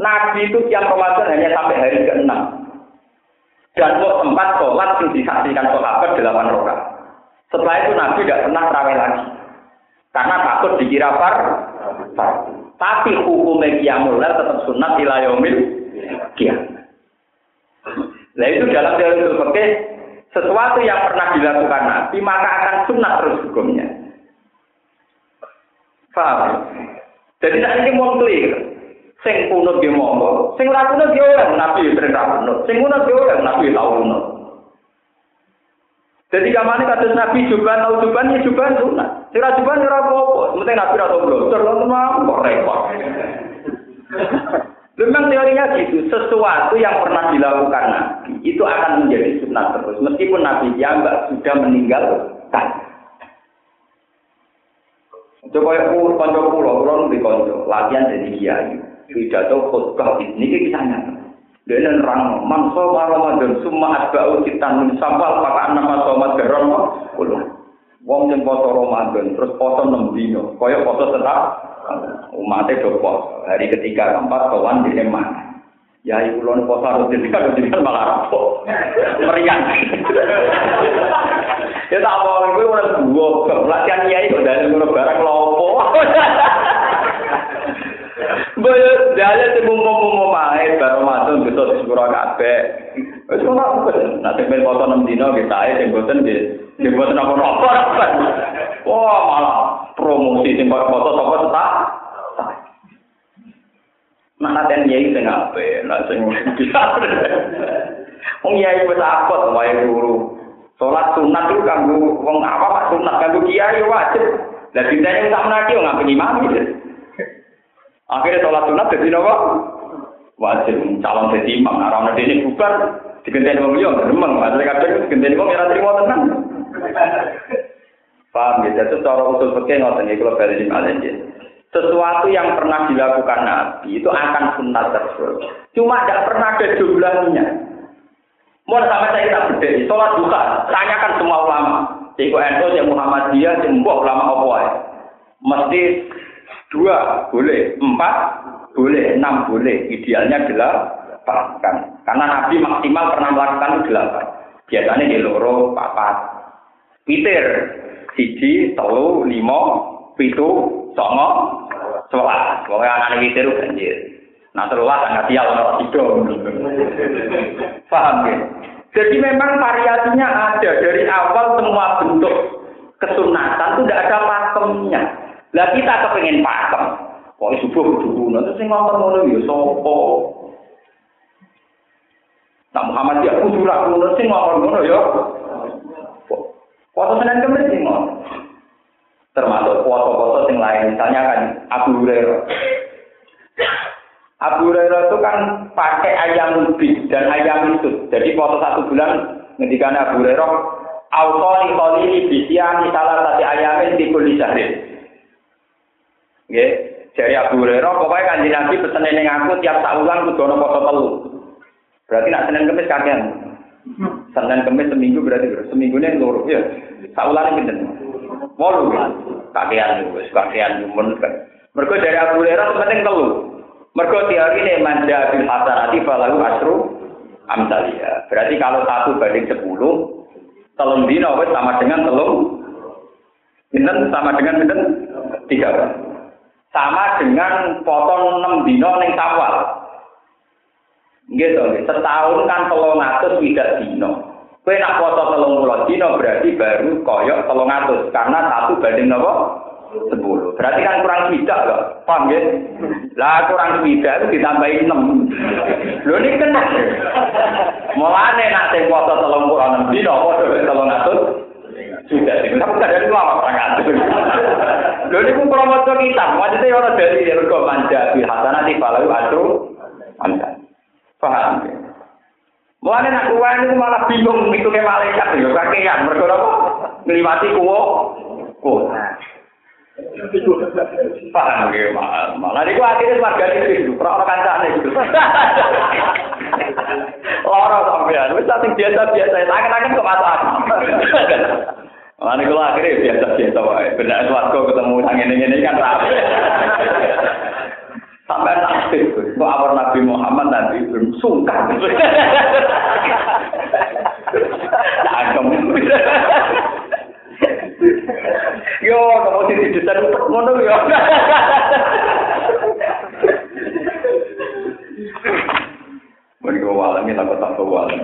Nabi itu tiang Ramadan hanya sampai hari ke-6. Dan kok tempat sholat yang disaksikan sahabat delapan rakaat. Setelah itu Nabi tidak pernah terawih lagi. Karena takut dikira par Tapi hukumnya kiamul tetap sunat ila yaumil. Nah itu dalam teori fikih sesuatu yang pernah dilakukan Nabi maka akan sunat terus hukumnya. Paham? Jadi saat ini mau clear. Sing kuno dia monggo, sing ra kuno dia orang Nabi sering ra sing kuno dia orang Nabi kuno. Jadi kamane kados Nabi juban tau juban ya juban sunat. Sing ra juban ora apa-apa, penting Nabi ra tau blontor, kok repot. *laughs* Memang teorinya gitu, sesuatu yang pernah dilakukan Nabi itu akan menjadi sunnah terus, meskipun Nabi Jambak sudah meninggalkan. Coba ya pun konco pulau, pulau di konco, latihan jadi kiai, pidato khutbah ini kita nyata. Dia nerang, mangso Ramadan, semua asbau kita sampal pakai nama somat geron, pulau. Wong yang poso Ramadan, terus poso enam dino, koyok poso tetap, umatnya do Hari ketiga keempat kawan di emak. Ya ibu lon poso harus ketika ketika malah rapo, meriang. ya tak mau gue udah dua pelatihan kiai kok dari ngono barang lopo. Boyo dalem sing mumpung-mumpung mae bar Ramadan bisa kabeh. Wis ngono nanti ben foto 6 dino kita ae sing boten nggih. Sing boten apa-apa. Wah, malah promosi sing foto sapa tetap. Nah, nanti yai sing ape, nah sing bisa. *laughs* Wong yai wis akot wae guru. Salat sunat itu wong apa sunat kanggo kiai wajib. Lah dintene sak menaki gitu. Akhirnya sholat sunat jadi nopo wajib calon jadi imam. Nah, orang ini bukan digenteni wong liya gremeng, maksudnya kadang digenteni wong ora trimo tenan. Paham ya, jadi cara usul fikih ngoten iki kalau bali malih Sesuatu yang pernah dilakukan Nabi itu akan sunat terus. Cuma tidak pernah ada jumlahnya. Mau sama saya tak beda, sholat duha, tanyakan semua ulama. Iku ento, yang Muhammadiyah, yang ulama apa ya. Mesti dua boleh, empat boleh, enam boleh. Idealnya delapan. Karena Nabi maksimal pernah melakukan delapan. Biasanya di loro, papat. Witir, siji, telu, limo, pitu, songo, sebelas. Pokoknya anak witir banjir. Nah terulah sangat sial kalau itu. Paham ya? Jadi memang variasinya ada dari awal semua bentuk kesunatan itu tidak ada pakemnya. Lah kita kepengen pakem. Kok subuh kudu nanti sing ngomong ngono ya sapa? Nah Muhammad ya kudu ra ngono sing ngomong ngono ya. Foto Senin Kemis sing Termasuk foto-foto sing lain, misalnya kan Abu Hurairah. Abu Hurairah itu kan pakai ayam lebih dan ayam itu. Jadi foto satu bulan ketika Abu Hurairah Autoni tolini bisiani salah satu ayamin di kulit Nggih, dari Abu Hurairah pokoknya kanjeng Nabi pesen ning aku tiap saulan kudu ana foto telu. Berarti nak Senin Kamis kakean. Senin Kamis seminggu berarti seminggu ini loro ya. Saulan pinten? Wolu ya. Kakean wis kakean men. Mergo dari Abu Hurairah penting telu. Mergo teori ini manja bil hasanati falahu asru amsalia. Berarti kalau satu banding sepuluh, telung dino sama dengan telung. Pinten sama dengan pinten? Tiga sama dengan potong 6 dino ning sawal. Nggih to, setahun kan 300 tidak dino. Kowe nak foto 30 dino berarti baru koyok 300 karena satu banding napa? 10. Berarti kan kurang tidak loh. Paham nggih? Lah kurang tidak itu ditambahi 6. Lho ini kena. Mulane nak sing foto 36 dino padha 300 Sudah sih, tapi gak dari lama sangat. Lho ini pun promosi kita, maksudnya orang dari Rego Manja, Bilhasana, Tifalau, Adru, Anda. Paham ya? Mulanya nak kuwa ini malah bingung, itu kayak malaikat, ya kakean, mereka apa? Ngelimati kuwo, kuwo. Paham ya, mahal. Malah ini kuwa akhirnya warga itu, orang-orang kancane gitu. Loro sampean, wis sing biasa-biasa, tangan-tangan kok masalah. Mana kalau akhirnya biasa-biasa wae. Benda suatu ketemu yang ini-ini kan rapi. Sampai nasib, kok awal Nabi Muhammad nanti belum sungkan. Cangkem. Yo, kamu sih di desain untuk ngono yo. Mereka walang, kita kota walang.